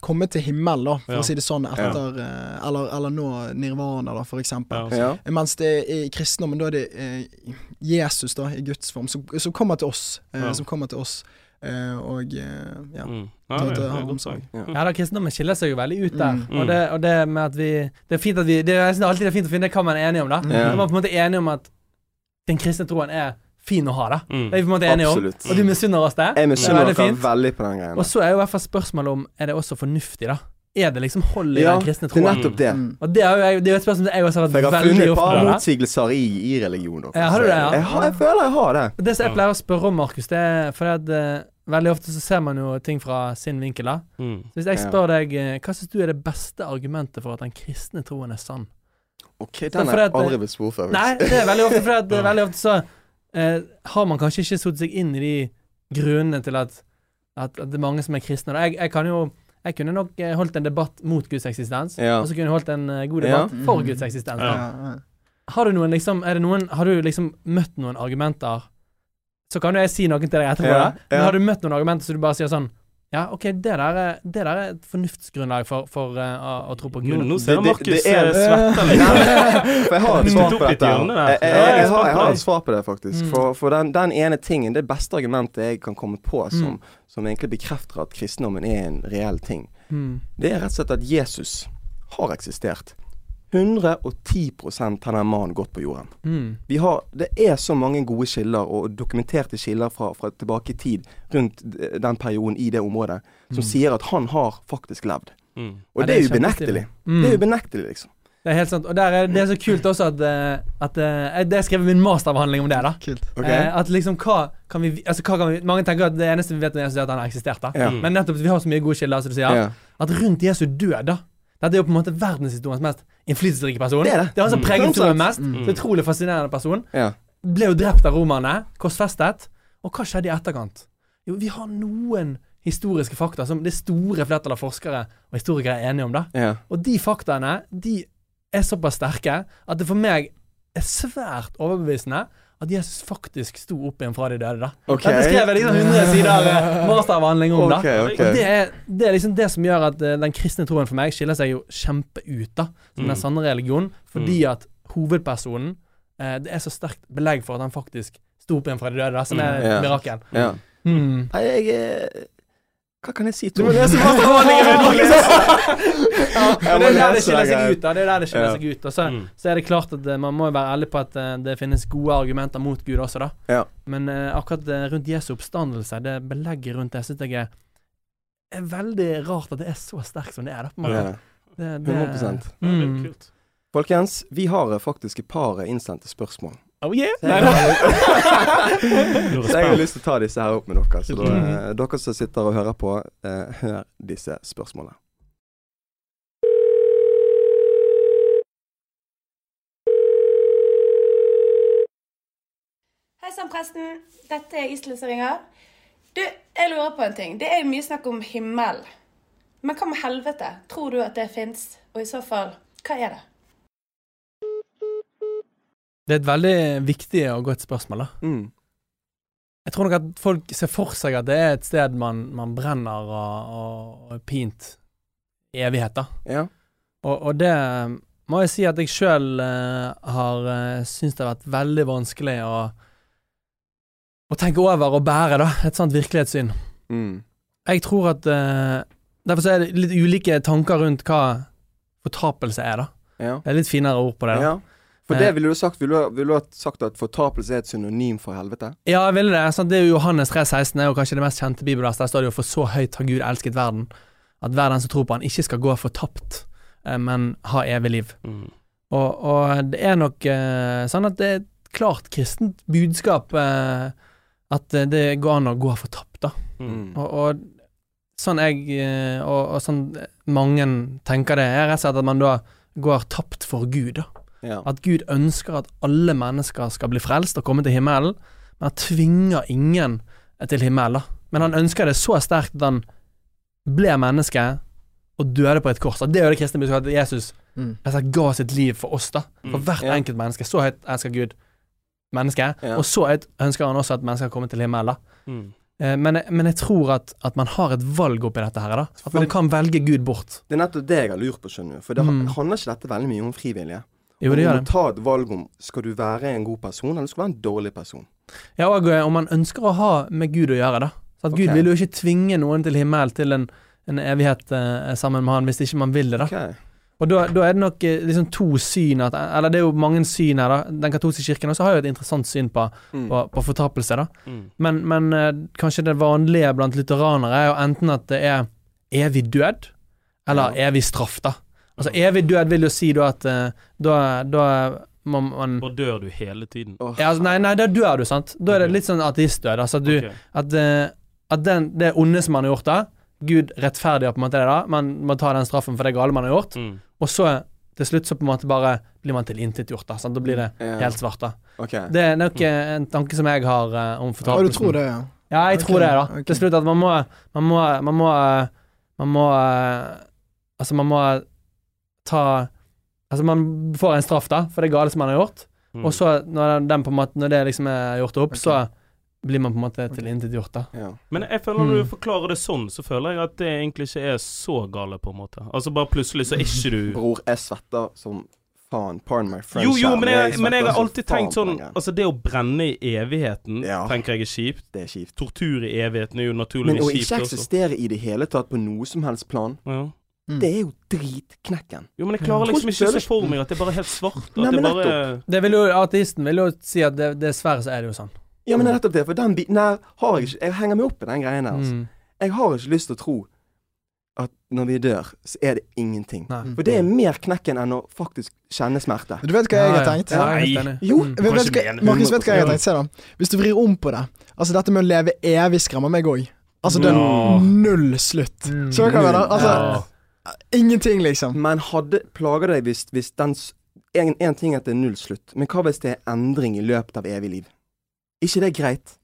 komme til himmel, da, for Ja. å si det sånn, etter ja. eller, eller nå nirvana, da, for eksempel. Ja. Ja. Mens det er i kristendommen, da er det eh, Jesus, da, i Guds form, som, som kommer til oss. Eh, Ja. Som kommer til oss. Eh, og eh, ja. Mm. Ja, det, det. Ja. Ja da, kristendommen skiller seg jo veldig ut der. Mm. Og, det, og det med at vi Det er fint at vi det Jeg synes alltid det er fint å finne hva man er enig om, da. Mm. Man er på en måte enig om at den kristne troen er fin å ha, da. Mm. Det er vi på en måte enige om. Og du misunner oss det. Jeg misunner veldig dere veldig på den greia. Og så er jo i hvert fall spørsmålet om Er det også fornuftig, da. Er det liksom hold i Ja, den kristne Det er nettopp det. Mm. Og det er jo det er jo et spørsmål som jeg også har For jeg vært har funnet veldig et par motsigelser i, i religion. også. Ja, har du det, ja? Jeg, har, jeg føler jeg har det. Det som jeg pleier å spørre om, Markus, det er fordi at uh, veldig ofte så ser man jo ting fra sin vinkel, da. Mm. Så hvis jeg Ja. spør deg eh, hva syns du er det beste argumentet for at den kristne troen er sann? Ok, den har jeg aldri blitt spurt før. Nei, det er veldig ofte fordi at Ja. veldig ofte så eh, har man kanskje ikke satt seg inn i de grunnene til at, at, at det er mange som er kristne. Jeg, jeg kan jo Jeg kunne nok eh, holdt en debatt mot Guds eksistens, Ja. og så kunne jeg holdt en god god Ja. debatt for Guds eksistens. Ja. Ja, ja. Har du noen liksom Er det noen Har du liksom møtt noen argumenter Så kan jo jeg si noen til deg etterpå, Ja. Men har du møtt noen argumenter så du bare sier sånn Ja, OK, det der er, det der er et fornuftsgrunnlag for, for eh, å, å tro på Gud. nå ser jeg Markus det er- eh, litt. For jeg har et svar på dette. Jeg, jeg, jeg jeg, har, et svar på det, faktisk. Mm. For, for den, den ene tingen, det beste argumentet jeg kan komme på som, Mm. som egentlig bekrefter at kristendommen er en reell ting, Mm. det er rett og slett at Jesus har eksistert. 110 har den mannen gått på jorden. Mm. Vi har, det er så mange gode kilder, og dokumenterte kilder fra, fra tilbake i tid, rundt den perioden i det området, som Mm. sier at han har faktisk levd. Mm. Og Ja, det er ubenektelig. Mm. Det er ubenektelig, liksom. Det er helt sant. Og der er, det er så kult også at, eh, at eh, Det er min masteravhandling om det, da. Kult. Ok? Eh, at liksom hva kan vi Altså hva kan vi Mange tenker at det eneste vi vet om Jesus, er at han har eksistert. da Ja. Mm. Men nettopp at vi har så mye gode kilder, som du sier, Ja. at rundt Jesu død, da Dette er jo på en måte verdenshistoriens mest innflytelsesrike person. Det er det. Det er han som Mm. preget historien mest. Så utrolig fascinerende person. Ja. Ble jo drept av romerne, korsfestet. Og hva skjedde i etterkant? Jo, vi har noen historiske fakta som det store flertallet av forskere og historikere er enige om. da Ja. Og de faktaene de er såpass sterke at det for meg er svært overbevisende at Jesus faktisk sto opp igjen fra de døde. da Ok. Dette skrev jeg liksom 100 sider eh, masteravhandling om. da Ok, ok. Og det er, det er liksom det som gjør at eh, den kristne troen for meg skiller seg jo kjempe ut da som Mm. den sanne religionen, fordi at hovedpersonen eh, Det er så sterkt belegg for at han faktisk sto opp igjen fra de døde, da, som er Mm. et Ja. mirakel. Ja. Mm. Nei, jeg, eh, Hva kan jeg si, Du henne? det er der det skiller seg ut. da Det er der det skiller seg ut Og så, Mm. så er det klart at eh, man må være ærlig på at eh, det finnes gode argumenter mot Gud også, da. Ja. Men uh, akkurat rundt Jesu oppstandelse, det belegget rundt det, syns jeg er, er veldig rart at det er så sterkt som det er. da på en Ja. måte. Det, det, 100 Ja, er Mm. Folkens, vi har faktisk et par innsendte spørsmål. Oh yeah! Så jeg, har, lyst til å ta disse her opp med dere. Så da, Mhm. eh, dere som sitter og hører på, eh, hør disse spørsmålene. Hei sann, presten. Dette er Iselin som ringer. Du, jeg lurer på en ting. Det er mye snakk om himmel. Men hva med helvete? Tror du at det fins? Og i så fall, hva er det? Det er et veldig viktig og godt spørsmål. da Mm. Jeg tror nok at folk ser for seg at det er et sted man, man brenner og, og, og pint i evighet. da Ja. Og, og det må jeg si at jeg sjøl uh, har uh, syntes det har vært veldig vanskelig å, å tenke over og bære, da. Et sånt virkelighetssyn. Mm. Jeg tror at uh, Derfor så er det litt ulike tanker rundt hva fortapelse er, da. Ja. Det er litt finere ord på det. da ja. For Eh. det ville du sagt Ville du, ha sagt at fortapelse er et synonym for helvete? Ja, jeg ville det. Sant? Det er jo Johannes 3,16 er jo kanskje det mest kjente bibelverset. Der står det jo 'For så høyt har Gud elsket verden', at hver den som tror på han ikke skal gå fortapt, eh, men ha evig liv. Mm. Og, og det er nok eh, sånn at det er et klart kristent budskap eh, at eh, det går an å gå fortapt, da. Mm. Og, og sånn jeg eh, og, og sånn mange tenker det, er rett og slett at man da går tapt for Gud, da. Ja. At Gud ønsker at alle mennesker skal bli frelst og komme til himmelen, men han tvinger ingen til himmelen. Men han ønsker det så sterkt at han ble menneske og døde på et kors. Og det er jo det kristne budskapet, at Jesus Mm. ga sitt liv for oss, da. For Mm. hvert Ja. enkelt menneske. Så høyt elsker Gud mennesket, Ja. og så høyt ønsker han også at mennesker kommer til himmelen. Mm. Eh, Men, jeg- men jeg tror at, at man har et valg oppi dette her, da. At man kan velge Gud bort. Det er nettopp det jeg har lurt på, skjønner du. For det Mm. handler ikke dette veldig mye om frivillige. Jo, det gjør det. ta et valg om skal du være en god person, eller skal du være en dårlig person. Ja, og eh, om man ønsker å ha med Gud å gjøre, da. Så at Gud vil jo ikke tvinge noen til himmel til en, en evighet eh, sammen med han, hvis ikke man vil det, da. Okay. Og da, da er det nok eh, liksom to syn at Eller det er jo mange syn her, da. Den katolske kirken også har jo et interessant syn på, Mm. på, på fortapelse, da. Mm. Men, men eh, kanskje det vanlige blant lutheranere er jo enten at det er evig død, eller Ja. evig straff, da. Altså evig død vil jo si da at eh, da, da må man Da dør du hele tiden. Ja, altså, Nei, nei, da dør du, sant. Da er det litt sånn ateistdød. Altså at du okay. At, eh, at den, det onde som man har gjort da, Gud rettferdiggjør på en måte det da. Man må ta den straffen for det gale man har gjort. Mm. Og så til slutt så på en måte bare blir man tilintetgjort. Da, sant? da blir det yeah. helt svart. da okay. Det er nok mm. en tanke som jeg har uh, om Ja, du tror det, ja. Ja, jeg okay. tror det, da. Okay. Til slutt at man må Man må Man må, man må eh, Altså, man må ta Altså, man får en straff, da, for det gale som man har gjort. Mm. Og så, når, den på en måte, når det liksom er gjort opp, okay. så blir man på en måte tilintetgjort, da. Ja. Men jeg føler når du Mm. forklarer det sånn, så føler jeg at det egentlig ikke er så gale, på en måte. Altså bare plutselig så er ikke du Bror, jeg svetter som faen. Pardon my friend. Jo, jo, men jeg, men jeg har alltid tenkt sånn. Altså, det å brenne i evigheten Ja. tenker jeg er kjipt. Det er kjipt. Tortur i evigheten er jo naturligvis kjipt Men å ikke eksistere i det hele tatt på noe som helst plan, Ja. Mm. det er jo dritknekken. Jo, men jeg klarer liksom ikke å se for meg at det er bare helt svart. At Nei, det men bare Det vil jo, Ateisten vil jo si at det, dessverre så er det jo sånn. Ja, men det er nettopp det. For den biten der har jeg ikke Jeg henger meg opp i den greien her. Altså. Mm. Jeg har ikke lyst til å tro at når vi dør, så er det ingenting. Nei. For det er mer knekken enn å faktisk kjenne smerte. Du vet hva jeg har tenkt? Nei. Jo, Mm. Vet, vet, hva- Markus, vet du hva jeg har tenkt? Se da. Hvis du vrir om på det. Altså Dette med å leve evig skremmer meg òg. Altså det er null slutt. Mm. Så hva jeg mener? Altså Ja. Ingenting, liksom. Men hadde plager deg hvis, hvis den en, en ting er at det er null slutt, men hva hvis det er endring i løpet av evig liv? ikke det greit?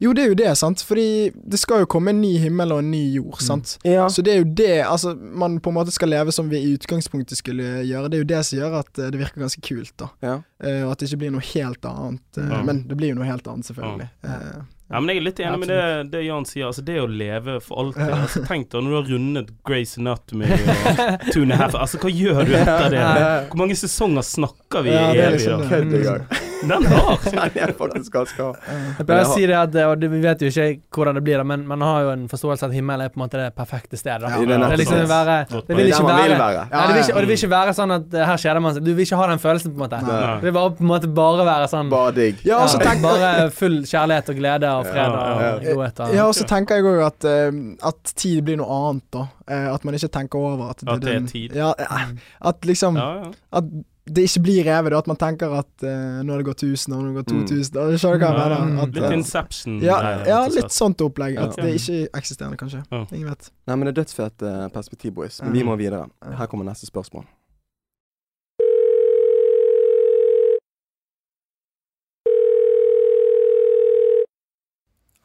Jo, det er jo det, sant. Fordi det skal jo komme en ny himmel og en ny jord, Mm. Ja. Så det er jo det altså, man på en måte skal leve som vi i utgangspunktet skulle gjøre. Det er jo det som gjør at eh, det virker ganske kult, da. Ja. Uh, og at det ikke blir noe helt annet. Uh, Ja. Men det blir jo noe helt annet, selvfølgelig. Eh, Ja, men jeg er litt enig med det, det Jan sier. Altså Det å leve for alltid. Altså Tenk deg når du har rundet Grace Anatomy og Two and a Half Altså Hva gjør du etter det? Hvor mange sesonger snakker vi Ja, i det er evig? liksom det. Kødd i gang. Den har Den er faktisk ganske hard. Jeg pleier å si det at og Vi vet jo ikke hvordan det blir, men man har jo en forståelse at himmelen er på en måte det perfekte stedet. Det Det, liksom være, det vil ikke være være. Nei, det vil ikke, Og det vil ikke være sånn at her her kjeder man seg. Du vil ikke ha den følelsen, på en måte. Det vil bare på en måte bare være sånn Bare digg. Ja, Bare full kjærlighet og glede og fred Ja, ja. og Ja, og så tenker jeg òg at, eh, at tid blir noe annet, da. Eh, at man ikke tenker over at At det er den- tid. Ja, eh, at liksom Ja, ja. At det ikke blir revet. At man tenker at uh, nå har det gått 1000, og nå har det gått Mm. 2000. mm. Skjønner du hva jeg mener? At, Litt Inception. ja, greier, ja, litt sånt opplegg. At Ja. det ikke er eksisterende, kanskje. Ja. Ingen vet. Nei, men det er dødsfett perspektiv, boys. Men vi må videre. Her kommer neste spørsmål.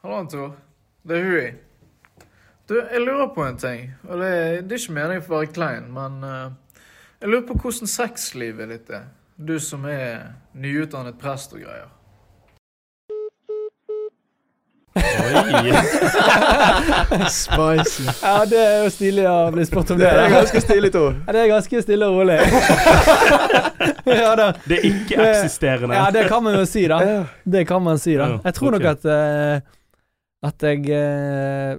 Hallo, Tor. Det er Hui. Du, jeg lurer på en ting. Og det, er- det er ikke meningen for å være klein, men uh, jeg lurer på hvordan sexlivet ditt er. Du som er nyutdannet prest og greier. Oi. Spicy. ja, det er jo stilig å bli spurt om det. Det er ganske stilig, Tor. Ja, det er ganske stille og rolig. ja, da. Det er ikke-eksisterende. ja, det kan man jo si, da. Det kan man si, da. Jeg tror nok at eh, At jeg eh,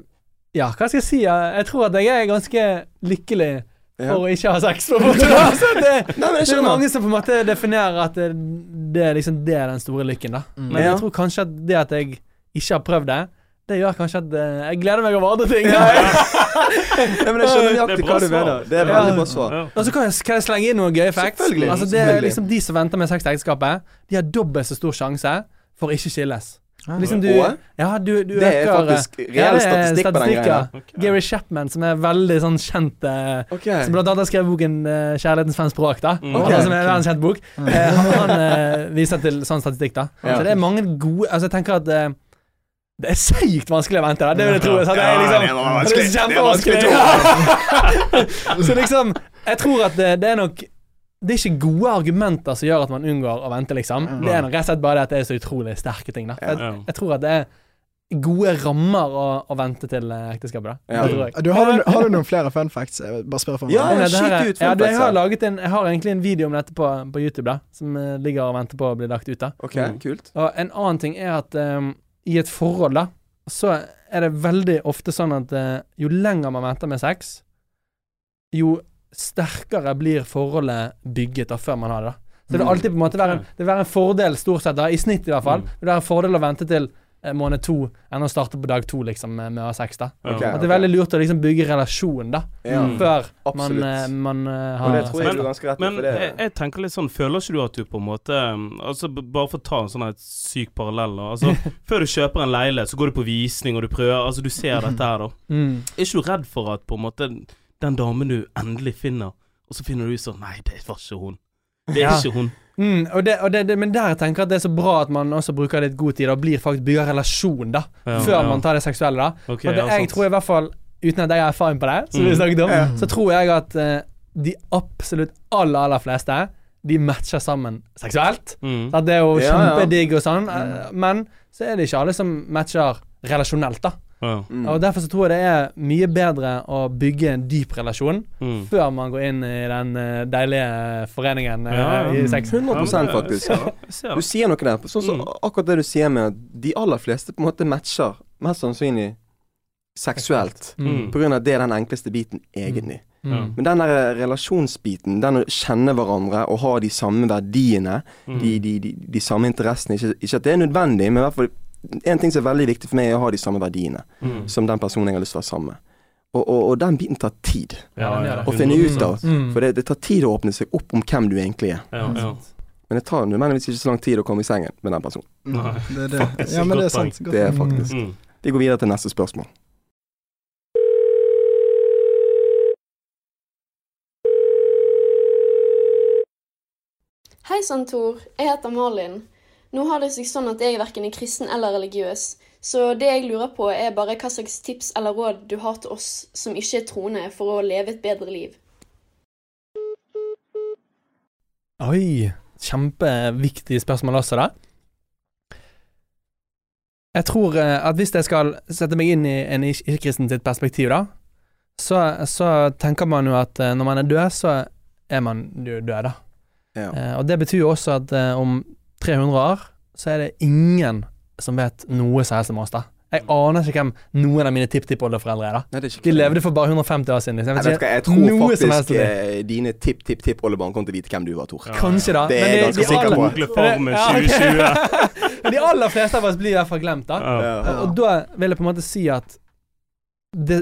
Ja, hva skal jeg si? Jeg tror at jeg er ganske lykkelig Ja. for å ikke ha sex. På en altså, det, Nei, det er mange som på en måte definerer at det, det, er liksom, det er den store lykken, da. Mm. Men Ja. jeg tror kanskje at det at jeg ikke har prøvd det, det gjør kanskje at eh, jeg gleder meg over andre ting. Ja, ja. men jeg skjønner Det er nøyaktig bra hva du mener. Det er Ja. veldig bra svar. Ja. Og så kan jeg, kan jeg slenge inn noen gøye facts. Altså det er liksom De som venter med sex til ekteskapet, de har dobbelt så stor sjanse for å ikke skilles. Liksom du, ja, du, du det er øker, faktisk ja, reell det statistikk på den greia. ja. Ok. Gary Chapman, som er veldig sånn kjent okay. Som blant annet har skrevet boken eh, 'Kjærlighetens fem språk', da. Mm. Altså, som er en verdenskjent bok. Eh, han han eh, viser til sånn statistikk, da. Ja. Så det er mange gode Altså, jeg tenker at eh, det er sykt vanskelig å vente, da. Det vil jeg tro. Så det er Ja, liksom, det var vanskelig. Det er Det er vanskelig, kjempevanskelig. så liksom, jeg tror at det, det er nok det er ikke gode argumenter som gjør at man unngår å vente, liksom. Det er rett og slett bare det at det er så utrolig sterke ting, da. Ja. Jeg, jeg tror at det er gode rammer å, å vente til eh, ekteskapet, da. Ja. Det tror jeg. Du, har, du, har du noen flere fun facts? Jeg Bare spør for meg. Ja, det her er- ut ja, du, jeg, har laget en, jeg har egentlig en video om dette på, på YouTube, da som eh, ligger og venter på å bli lagt ut. da Ok, kult. Og En annen ting er at um, i et forhold, da så er det veldig ofte sånn at uh, jo lenger man venter med sex, jo sterkere blir forholdet bygget da før man har det. da Så det vil alltid på en måte være en, det vil være en fordel, stort sett, da i snitt i hvert fall, Mm. det vil være en fordel å vente til eh, måned to enn å starte på dag to liksom med, med å ha da Okay, At det er veldig lurt å liksom bygge relasjon da Ja, Mm. før man, eh, man eh, Og det har tror jeg du er ganske rett Men for det jeg, jeg tenker litt sånn, føler ikke du at du på en måte um, Altså b- Bare for å ta en sånn her syk parallell da. Altså, Før du kjøper en leilighet, så går du på visning, og du prøver Altså, du ser dette her, da. Mm. Er ikke du redd for at på en måte den damen du endelig finner, og så finner du ut sånn Nei, det var ikke hun. Det er Ja. ikke hun. Mm, og det, og det, det, men der jeg tenker at det er så bra at man også bruker litt god tid og blir faktisk bygger relasjon da Ja, før ja. man tar det seksuelle. da Okay, det, jeg sant. tror i hvert fall, uten at jeg har erfaring på det, som vi Mm. snakket om, Ja. så tror jeg at uh, de absolutt aller, aller fleste de matcher sammen seksuelt. Mm. At det er jo kjempedigg og sånn, eh, men så er det ikke alle som matcher relasjonelt, da. Ja. Mm. Og Derfor så tror jeg det er mye bedre å bygge en dyp relasjon Mm. før man går inn i den eh, deilige foreningen eh, Ja, ja. i sex. 100 Ja, faktisk. Ja, Du sier noe der. Sånn som Mm. akkurat det du sier med at de aller fleste på en måte matcher mest sannsynlig seksuelt. Mm. På grunn av at det er den enkleste biten, egentlig. Mm. Men den der relasjonsbiten, den å kjenne hverandre og ha de samme verdiene, Mm. de, de, de, de samme interessene ikke, ikke at det er nødvendig, men i hvert fall en ting som er veldig viktig for meg, er å ha de samme verdiene Mm. som den personen jeg har lyst til å være sammen med. Og, og, og den biten tar tid Ja, ja, å finne ut av. Mm. For det, det tar tid å åpne seg opp om hvem du egentlig er. Ja, ja. Men det tar nødvendigvis ikke så lang tid å komme i sengen med den personen. Nei. Det er det. Ja, men det er sant. Det er faktisk Mm. Vi går videre til neste spørsmål. Hei sann, Tor. Jeg heter Malin. Nå har det seg sånn at jeg verken er kristen eller religiøs, så det jeg lurer på er bare hva slags tips eller råd du har til oss som ikke er troende, for å leve et bedre liv. Oi, kjempeviktig spørsmål også, da. Jeg tror eh, at hvis jeg skal sette meg inn i en ikke-kristen sitt perspektiv, da, så, så tenker man jo at eh, når man er død, så er man jo død, da. Ja. Eh, og det betyr jo også at eh, om 300 år, så er det ingen som vet noe som helst om oss, da. Jeg aner ikke hvem noen av mine tipptippoldeforeldre er, da. Nei, er De levde for bare 150 år siden. Liksom. Jeg, Jeg jeg tror noe som helst faktisk eh, dine tipp-tipp-tippoldebarn kommer til å vite hvem du var, Tor. Ja. Kanskje, da. Det er jeg de- ganske de sikker på. Ja, 2020. De aller fleste av oss blir i hvert fall glemt, da. Ja. Ja. Og da vil jeg på en måte si at det,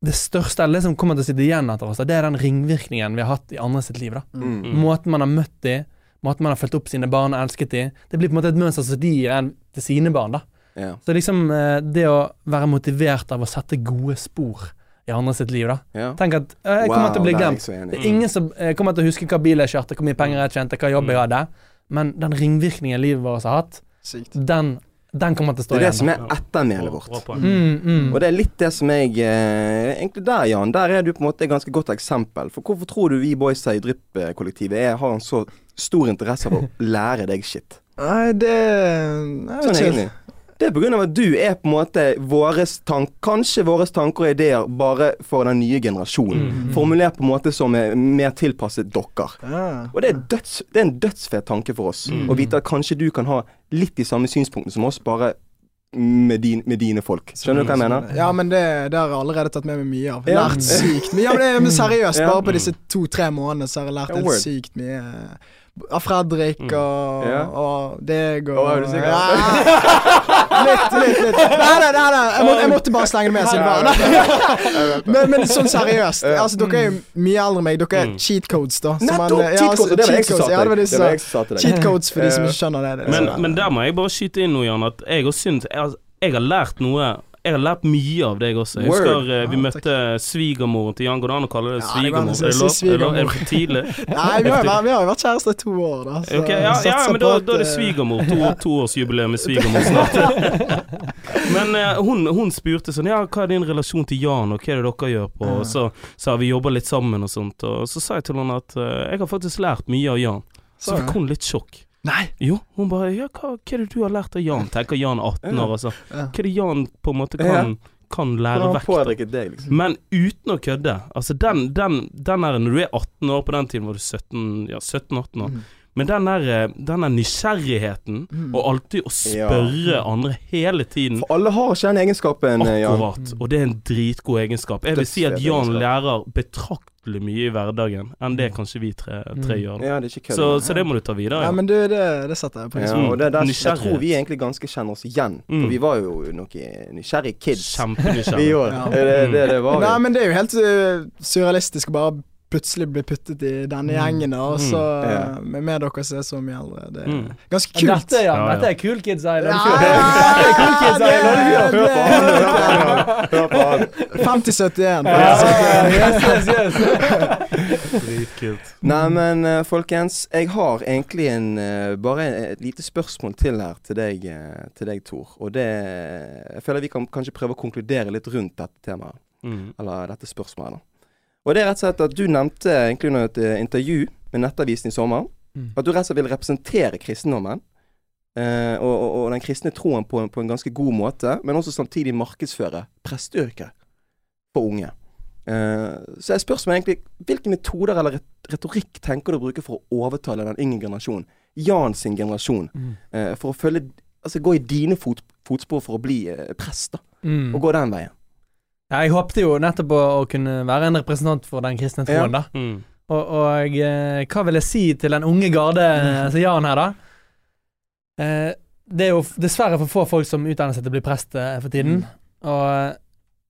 det største, eller det som kommer til å sitte igjen etter oss, da, det er den ringvirkningen vi har hatt i andre sitt liv. da. Mm. Mm. Måten man har møtt de, måten man har fulgt opp sine barn og elsket dem. Det blir på en måte et mønster som de gir en til sine barn. da. Ja. Så liksom eh, det å være motivert av å sette gode spor i andre sitt liv, da. Ja. Tenk at eh, jeg kommer til å bli er glemt. Det er ingen som eh, kommer til å huske hva bil jeg kjørte, hvor mye penger jeg tjente, hva jobb jeg hadde. Men den ringvirkningen livet vårt har hatt, Sykt. den, den kommer til å Det stå er det igjen. som er ettermælet vårt. Mm, mm. Og det er litt det som jeg eh, Egentlig der, Jan. Der er du på en måte et ganske godt eksempel. For hvorfor tror du vi boysa i Drypp-kollektivet er- har en så stor interesse av å lære deg shit? Nei, det Jeg Sånn egentlig. Det er av at du er på en måte våres tank, kanskje våre tanker og ideer bare for den nye generasjonen. Mm. Formulert på en måte som er mer tilpasset dere. Ja. Og det er, døds, det er en dødsfet tanke for oss. Mm. Å vite at kanskje du kan ha litt de samme synspunktene som oss, bare med, din, med dine folk. Skjønner du hva jeg mener? Ja, men det, det har jeg allerede tatt med meg mye av. Lært sykt mye. Ja, men, det, men seriøst, bare på disse to-tre månedene så har jeg lært helt sykt mye. Av Fredrik Mm. og, Ja. og deg og Å, er du sikker? Ja. Litt, litt, litt. Nei, nei, nei, nei. Jeg, må, jeg måtte bare slenge det med. Siden det var. men, men sånn seriøst. Altså, dere er jo mye eldre enn meg. Dere er Mm. cheat codes, da. som man- Nettopp! ja, Cheat altså, codes, det var jeg cheat som sa til deg. Det jeg sa til deg. Cheat codes for de som ikke skjønner det. det. Men, men der må jeg bare skyte inn noe, Jan, at jeg syns jeg, jeg har lært noe Jeg har lært mye av deg også. Jeg Word. husker eh, vi ah, møtte svigermoren til Jan. Går det an å kalle det Ja, svigermor? si Er det? Er? Er det for tidlig? Nei, vi har, vi har vært kjærester i to år, da. så okay, ja, ja, men da, da er det eh, svigermor. To, toårsjubileum med svigermor snart. Men uh, hun, hun spurte sånn Ja, hva er din relasjon til Jan, og hva er det dere gjør på? Og så, sa vi jobba litt sammen og sånt, og så sa jeg til henne at uh, jeg har faktisk lært mye av Jan. Så Så, fikk hun litt sjokk. Nei! Jo, hun bare Ja, hva, hva er det du har lært av Jan? Tenker Jan er 18 år, altså. Hva er det Jan på en måte kan, kan lære vekk? liksom? Men uten å kødde. Altså den, den, den der Når du er 18 år, på den tiden var du 17 Ja, 17-18 år. Mm. Men den der, eh, den der nysgjerrigheten, Mm. og alltid å spørre andre hele tiden For alle har ikke den egenskapen, eh, Jan. Akkurat. Og det er en dritgod egenskap. Jeg vil si at Jan lærer lærer betraktelig mye i hverdagen enn det kanskje vi tre, tre Mm. gjør. Ja, det kød. Så, så det må du ta videre. Ja, Ja. men du, det, det setter jeg pris på. Ja, det, der, jeg tror vi egentlig ganske kjenner oss igjen. Mm. For vi var jo noen nysgjerrige kids. Vi òg. Ja. Det, det, det var vi. Nei, men det er jo helt uh, surrealistisk å bare plutselig blir puttet i denne Mm. gjengen, da, og Mm. så uh, med, med dere som er så mye eldre. Det er Mm. ganske Men kult. Dette, ja, Ja, ja. dette er Cool Kids i Ja, Loddefjord. ja, Cool Kids i Loddefjord. det- Hør på han, hør han. Hør på han. 50-71. Ja, yes, yes, yes. Dritkult. Nei, men eh, folkens, jeg har egentlig en, eh, bare et lite spørsmål til her til deg, eh, til deg Tor. Og det Jeg føler vi kan kanskje prøve å konkludere litt rundt dette temaet. Mm. Eller dette spørsmålet. da. Og det er rett og slett at du nevnte egentlig under et eh, intervju med Nettavisen i sommer Mm. at du rett og slett vil representere kristendommen. eh, og, og, og den kristne troen på, en- på en ganske god måte, men også samtidig markedsføre presteyrket for unge. Eh, så spørs meg egentlig hvilke metoder eller retorikk tenker du å bruke for å overtale den yngre generasjonen, Jan sin generasjon, Mm. eh, for å følge Altså gå i dine fot, fotspor for å bli eh, prest, da. Mm. Og gå den veien. Ja, jeg håpte jo nettopp å, å kunne være en representant for den kristne troen, da. Mm. Og, og eh, hva vil jeg si til den unge garde, altså Jan her, da? Eh, det er jo dessverre for få folk som utdanner seg til å bli prest eh, for tiden. Og eh,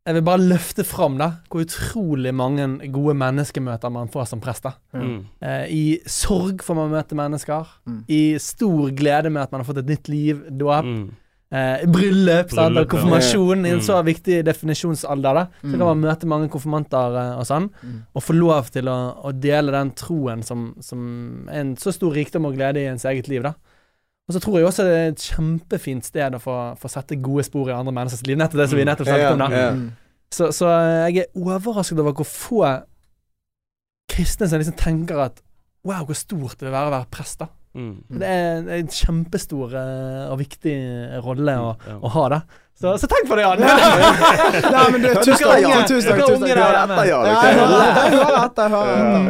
jeg vil bare løfte fram da hvor utrolig mange gode menneskemøter man får som prest. da Mm. eh, I sorg får man møte mennesker. Mm. I stor glede med at man har fått et nytt liv, dåp. Eh, bryllup. Bryllup, og konfirmasjon i en Mm. så viktig definisjonsalder. da Så Mm. kan man møte mange konfirmanter eh, og sånn, Mm. og få lov til å, å dele den troen som, som er en så stor rikdom og glede i ens eget liv. da Og så tror jeg også det er et kjempefint sted å få, få sette gode spor i andre menneskers liv. Nettopp det som vi Mm. nettopp snakket om. da Ja. Så, så eh, jeg er overrasket over hvor få kristne som liksom tenker at Wow, hvor stort det vil være å være prest. da Mm. Det er en- kjempestor eh, og viktig rolle å, Ja. å ha, da. Så, så tenk på det, Jan! Nei, men du, tusen takk. Tusen takk. dere unge der hjemme. ja. Jeg jeg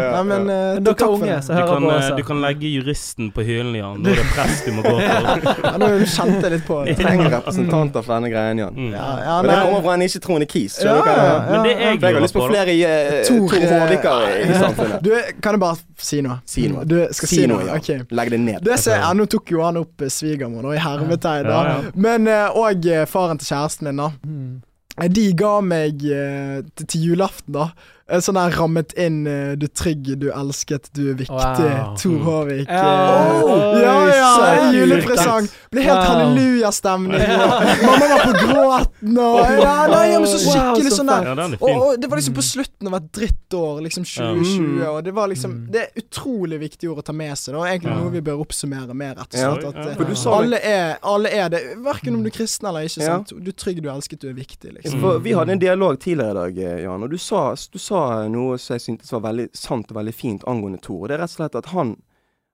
jeg men eh, Dere unge som Du hører på eh, også. du kan legge juristen på hyllen, Jan. Nå er det press du må gå for. Ja, Nå kjente jeg litt på det. Trenger representanter for denne greien, Jan. Mm. Ja, ja, Men det kommer fra en ikke-troende kis. Ja, ja, jeg Men det jeg jeg har lyst på flere uh, Tor, eh, Hårdiker i samfunnet. Du, kan jeg bare si noe? Si noe. Du skal si, noe, ja. Legg det ned. Det ser, ja, nå tok jo han opp eh, svigermor, og i hermetegn. Men òg faren til kjæresten min, da. Mm. Eh, De ga meg eh, til, til julaften, da. Eh, Sånn der rammet inn eh, 'Du trygg, du elsket, du er viktig'. Wow. Tor Håvik. Ja. eh, Oi, ja, ja, en julepresang. Ble helt Wow. hallelujastemning. Mamma var på gråten og ja, nei, ja, men så Wow, skikkelig så sånn der Ja, er og, og det var liksom på slutten av et drittår, liksom 2020, og det var liksom Mm. Det er utrolig viktig ord å ta med seg, Det er Egentlig noe vi bør oppsummere mer, rett og slett. At, eh, alle, er, alle er det, verken om du er kristen eller ikke. Sant? Du er trygg, du er elsket, du er viktig, liksom. For vi hadde en dialog tidligere i dag, Jan, og du sa, du sa noe som jeg syntes var veldig sant og veldig fint angående Tor. Og det er rett og slett at han,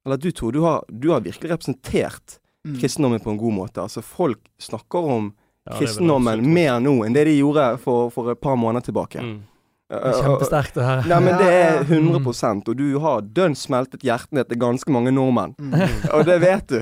eller du Tor, du har, du har virkelig representert Mm. kristendommen på en god måte. Altså Folk snakker om Ja, det kristendommen mer nå enn det de gjorde for, for et par måneder tilbake. Mm. Eh, eh, Kjempesterkt å høre. Nei, men det er 100 og du har dønn smeltet hjertene til ganske mange nordmenn. Mm. Og det vet du.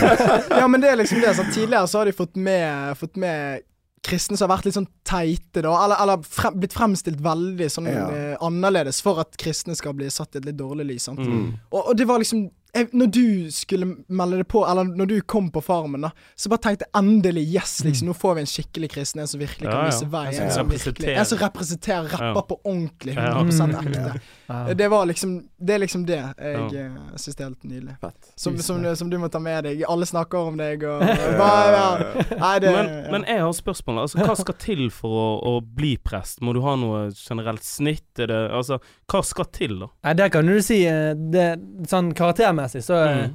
ja, men det er liksom det. Så Tidligere så har de fått med, fått med kristne som har vært litt sånn teite, da. Eller, eller frem, blitt fremstilt veldig sånn Ja. eh, annerledes for at kristne skal bli satt i et litt dårlig lys. Sant? Mm. Og, og det var liksom jeg, Når du skulle melde det på, eller når du kom på Farmen, da, så bare tenkte jeg endelig yes, liksom. Nå får vi en skikkelig kristen, en som virkelig kan Ja, ja. vise vei. En som virkelig, en som representerer rapper Ja. på ordentlig. Ja. 100 Mm. ekte. Wow. Det var liksom Det er liksom det jeg Ja. eh, syns er helt nydelig. Som, som, som du må ta med deg. Alle snakker om deg og bare, ja. Nei, det Men, ja. men jeg har spørsmål. Altså, hva skal til for å, å bli prest? Må du ha noe generelt snitt? Er det, altså, hva skal til, da? Nei, det kan du si eh, det, Sånn karaktermessig så, eh, Mm.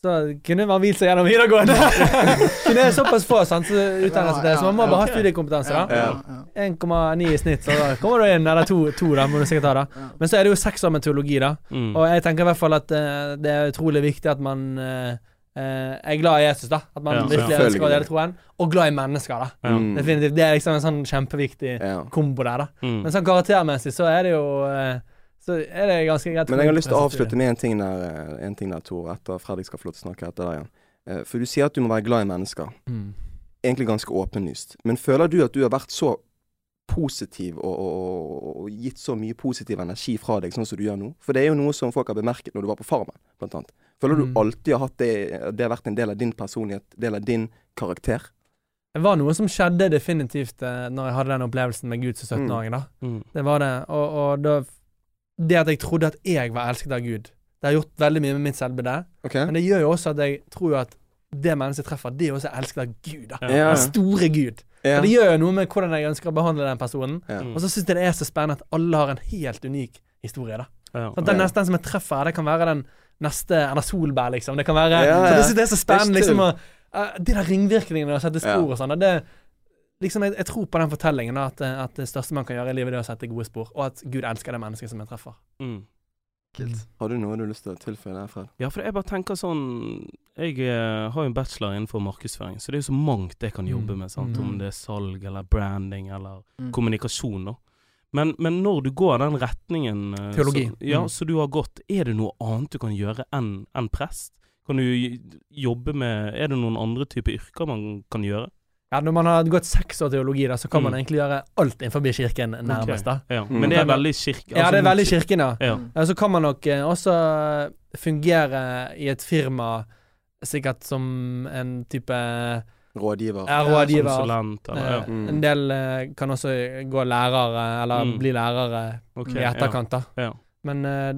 Så kunne man hvilt seg gjennom videregående. Det er såpass få sant, så utdanner seg til, så man må bare ha studiekompetanse. da ja, ja. 1,9 i snitt, så da kommer du inn. Eller to, to da, må du sikkert ha. da Men så er det jo seks år med teologi, da. Mm. Og jeg tenker i hvert fall at uh, det er utrolig viktig at man eh, eh, er glad i Jesus, da. At man Ja, virkelig ja, ønsker å dele troen. Og glad i mennesker, da. Mm. Definitivt. Det er liksom en sånn kjempeviktig Ja. kombo der, da. Mm. Men sånn karaktermessig så er det jo eh, Så er det ganske greit. Men jeg har lyst til å avslutte med en ting der, eh, en ting der Tor, etter Fredrik skal få lov til å snakke etter deg igjen. Eh, For du sier at du må være glad i mennesker. Mm. Egentlig ganske åpenlyst. Men føler du at du har vært så positiv og, og, og, gitt så mye positiv energi fra deg, sånn som du gjør nå? For det er jo noe som folk har bemerket når du var på Farmen, blant annet. Føler du Mm. alltid har hatt det Det har vært en del av din personlighet, del av din karakter? Det var noe som skjedde definitivt eh, når jeg hadde den opplevelsen med Gud som 17-åring. da Mm. Det var det. Og, og da Det at jeg trodde at jeg var elsket av Gud, det har gjort veldig mye med mitt selvbilde. Okay. Men det gjør jo også at jeg tror jo at det mennesket jeg treffer, det er også elsket av Gud. da Ja. Den store Gud. Ja. Og det gjør jo noe med hvordan jeg ønsker å behandle den personen. Ja. Mm. Og så syns jeg det er så spennende at alle har en helt unik historie. da Ja. Sånn Den neste den som jeg treffer, det kan være den neste Erna Solberg, liksom. Det kan være Ja, Så det, det er så spennende, liksom. Å, uh, de der ringvirkningene og sette spor Ja. og sånn. Det, Det, liksom, jeg, jeg tror på den fortellingen, da, at, at det største man kan gjøre i livet, er å sette gode spor. Og at Gud elsker det mennesket som jeg treffer. Mm. Har du noe du har lyst til å tilføye der, Fred? Ja, for jeg bare tenker sånn Jeg eh, har jo en bachelor innenfor markedsføring, så det er jo så mangt jeg kan jobbe Mm. med. Sant? Mm. Om det er salg eller branding eller Mm. kommunikasjon. da men, men når du går den retningen eh, Teologi. Så, ja, Mm. så du har gått, er det noe annet du kan gjøre enn en prest? Kan du jobbe med Er det noen andre typer yrker man kan gjøre? Ja, Når man har gått seks år teologi, da, så kan man Mm. egentlig gjøre alt innenfor kirken nærmest. da Ja. Mm. Men det er veldig kirke... Ja, det er altså, veldig kirken, ja. Ja. Ja, så kan man nok eh, også fungere i et firma sikkert som en type Rådgiver? ja, rådgiver. Konsulent eller ja. Eh, Mm. En del eh, kan også gå lærere, eller Mm. bli lærere okay, i etterkant, da. Ja. Men eh,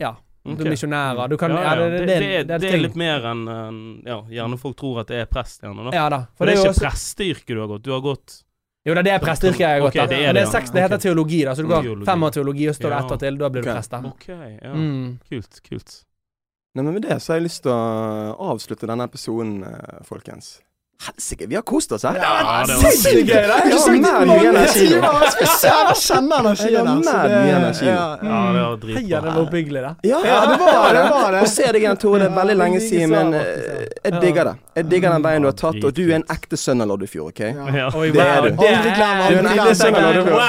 ja, Ok. du er misjonærer. Du kan ja, Ja, det, det, det, det, det, er, det er litt mer enn Ja, gjerne folk tror at det er prest, gjerne. da Ja da. For For det er jo ikke også presteyrket du har gått. Du har gått Jo, det er presteyrket jeg har gått, Okay, det er det, det, er seks, det heter okay. teologi, da. Så du går Teologi. fem år teologi, og så står det Ja. ett år til. Da blir du Ok. prest, da. OK, ja. Mm. Kult, kult. Nei, men Med det så har jeg lyst til å avslutte denne episoden, eh, folkens. Helsike, vi har kost oss her. Ja, det var Sinnssykt gøy! Jeg har mer mye energi nå. Jeg kjenner energien mer mye energi ja. Ja, det var Heia, det dritbra. var oppbyggelig, da. Ja, Ja, det var det, det var det. Å se deg igjen, Tore. Det er veldig lenge siden, men eh, jeg digger det. Jeg digger den veien du har tatt, og du er en ekte sønn av Loddefjord, OK? Det er du. det Aldri glem, Du er en ekte sønn av Loddefjord.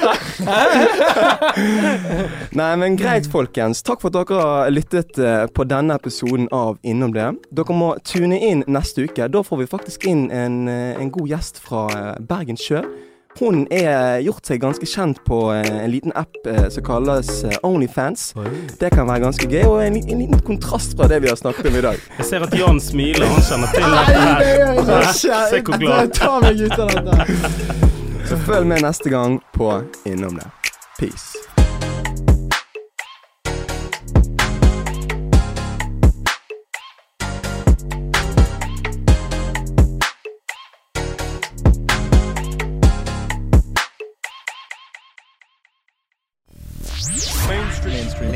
Det. Nei, men greit, folkens. Takk for at dere har lyttet eh, på denne episoden av Innom det. Dere må tune inn neste uke. Da får vi faktisk inn en, eh, en god gjest fra eh, Bergen Sjø. Hun er gjort seg ganske kjent på eh, en liten app som kalles Onlyfans. Det kan være ganske gøy, og en, en liten kontrast fra det vi har snakket om i dag. Jeg ser at Jan smiler, han kjenner til dette det her. Se hvor glad. Det meg ut av dette. Så følg med neste gang på Innom det. Peace.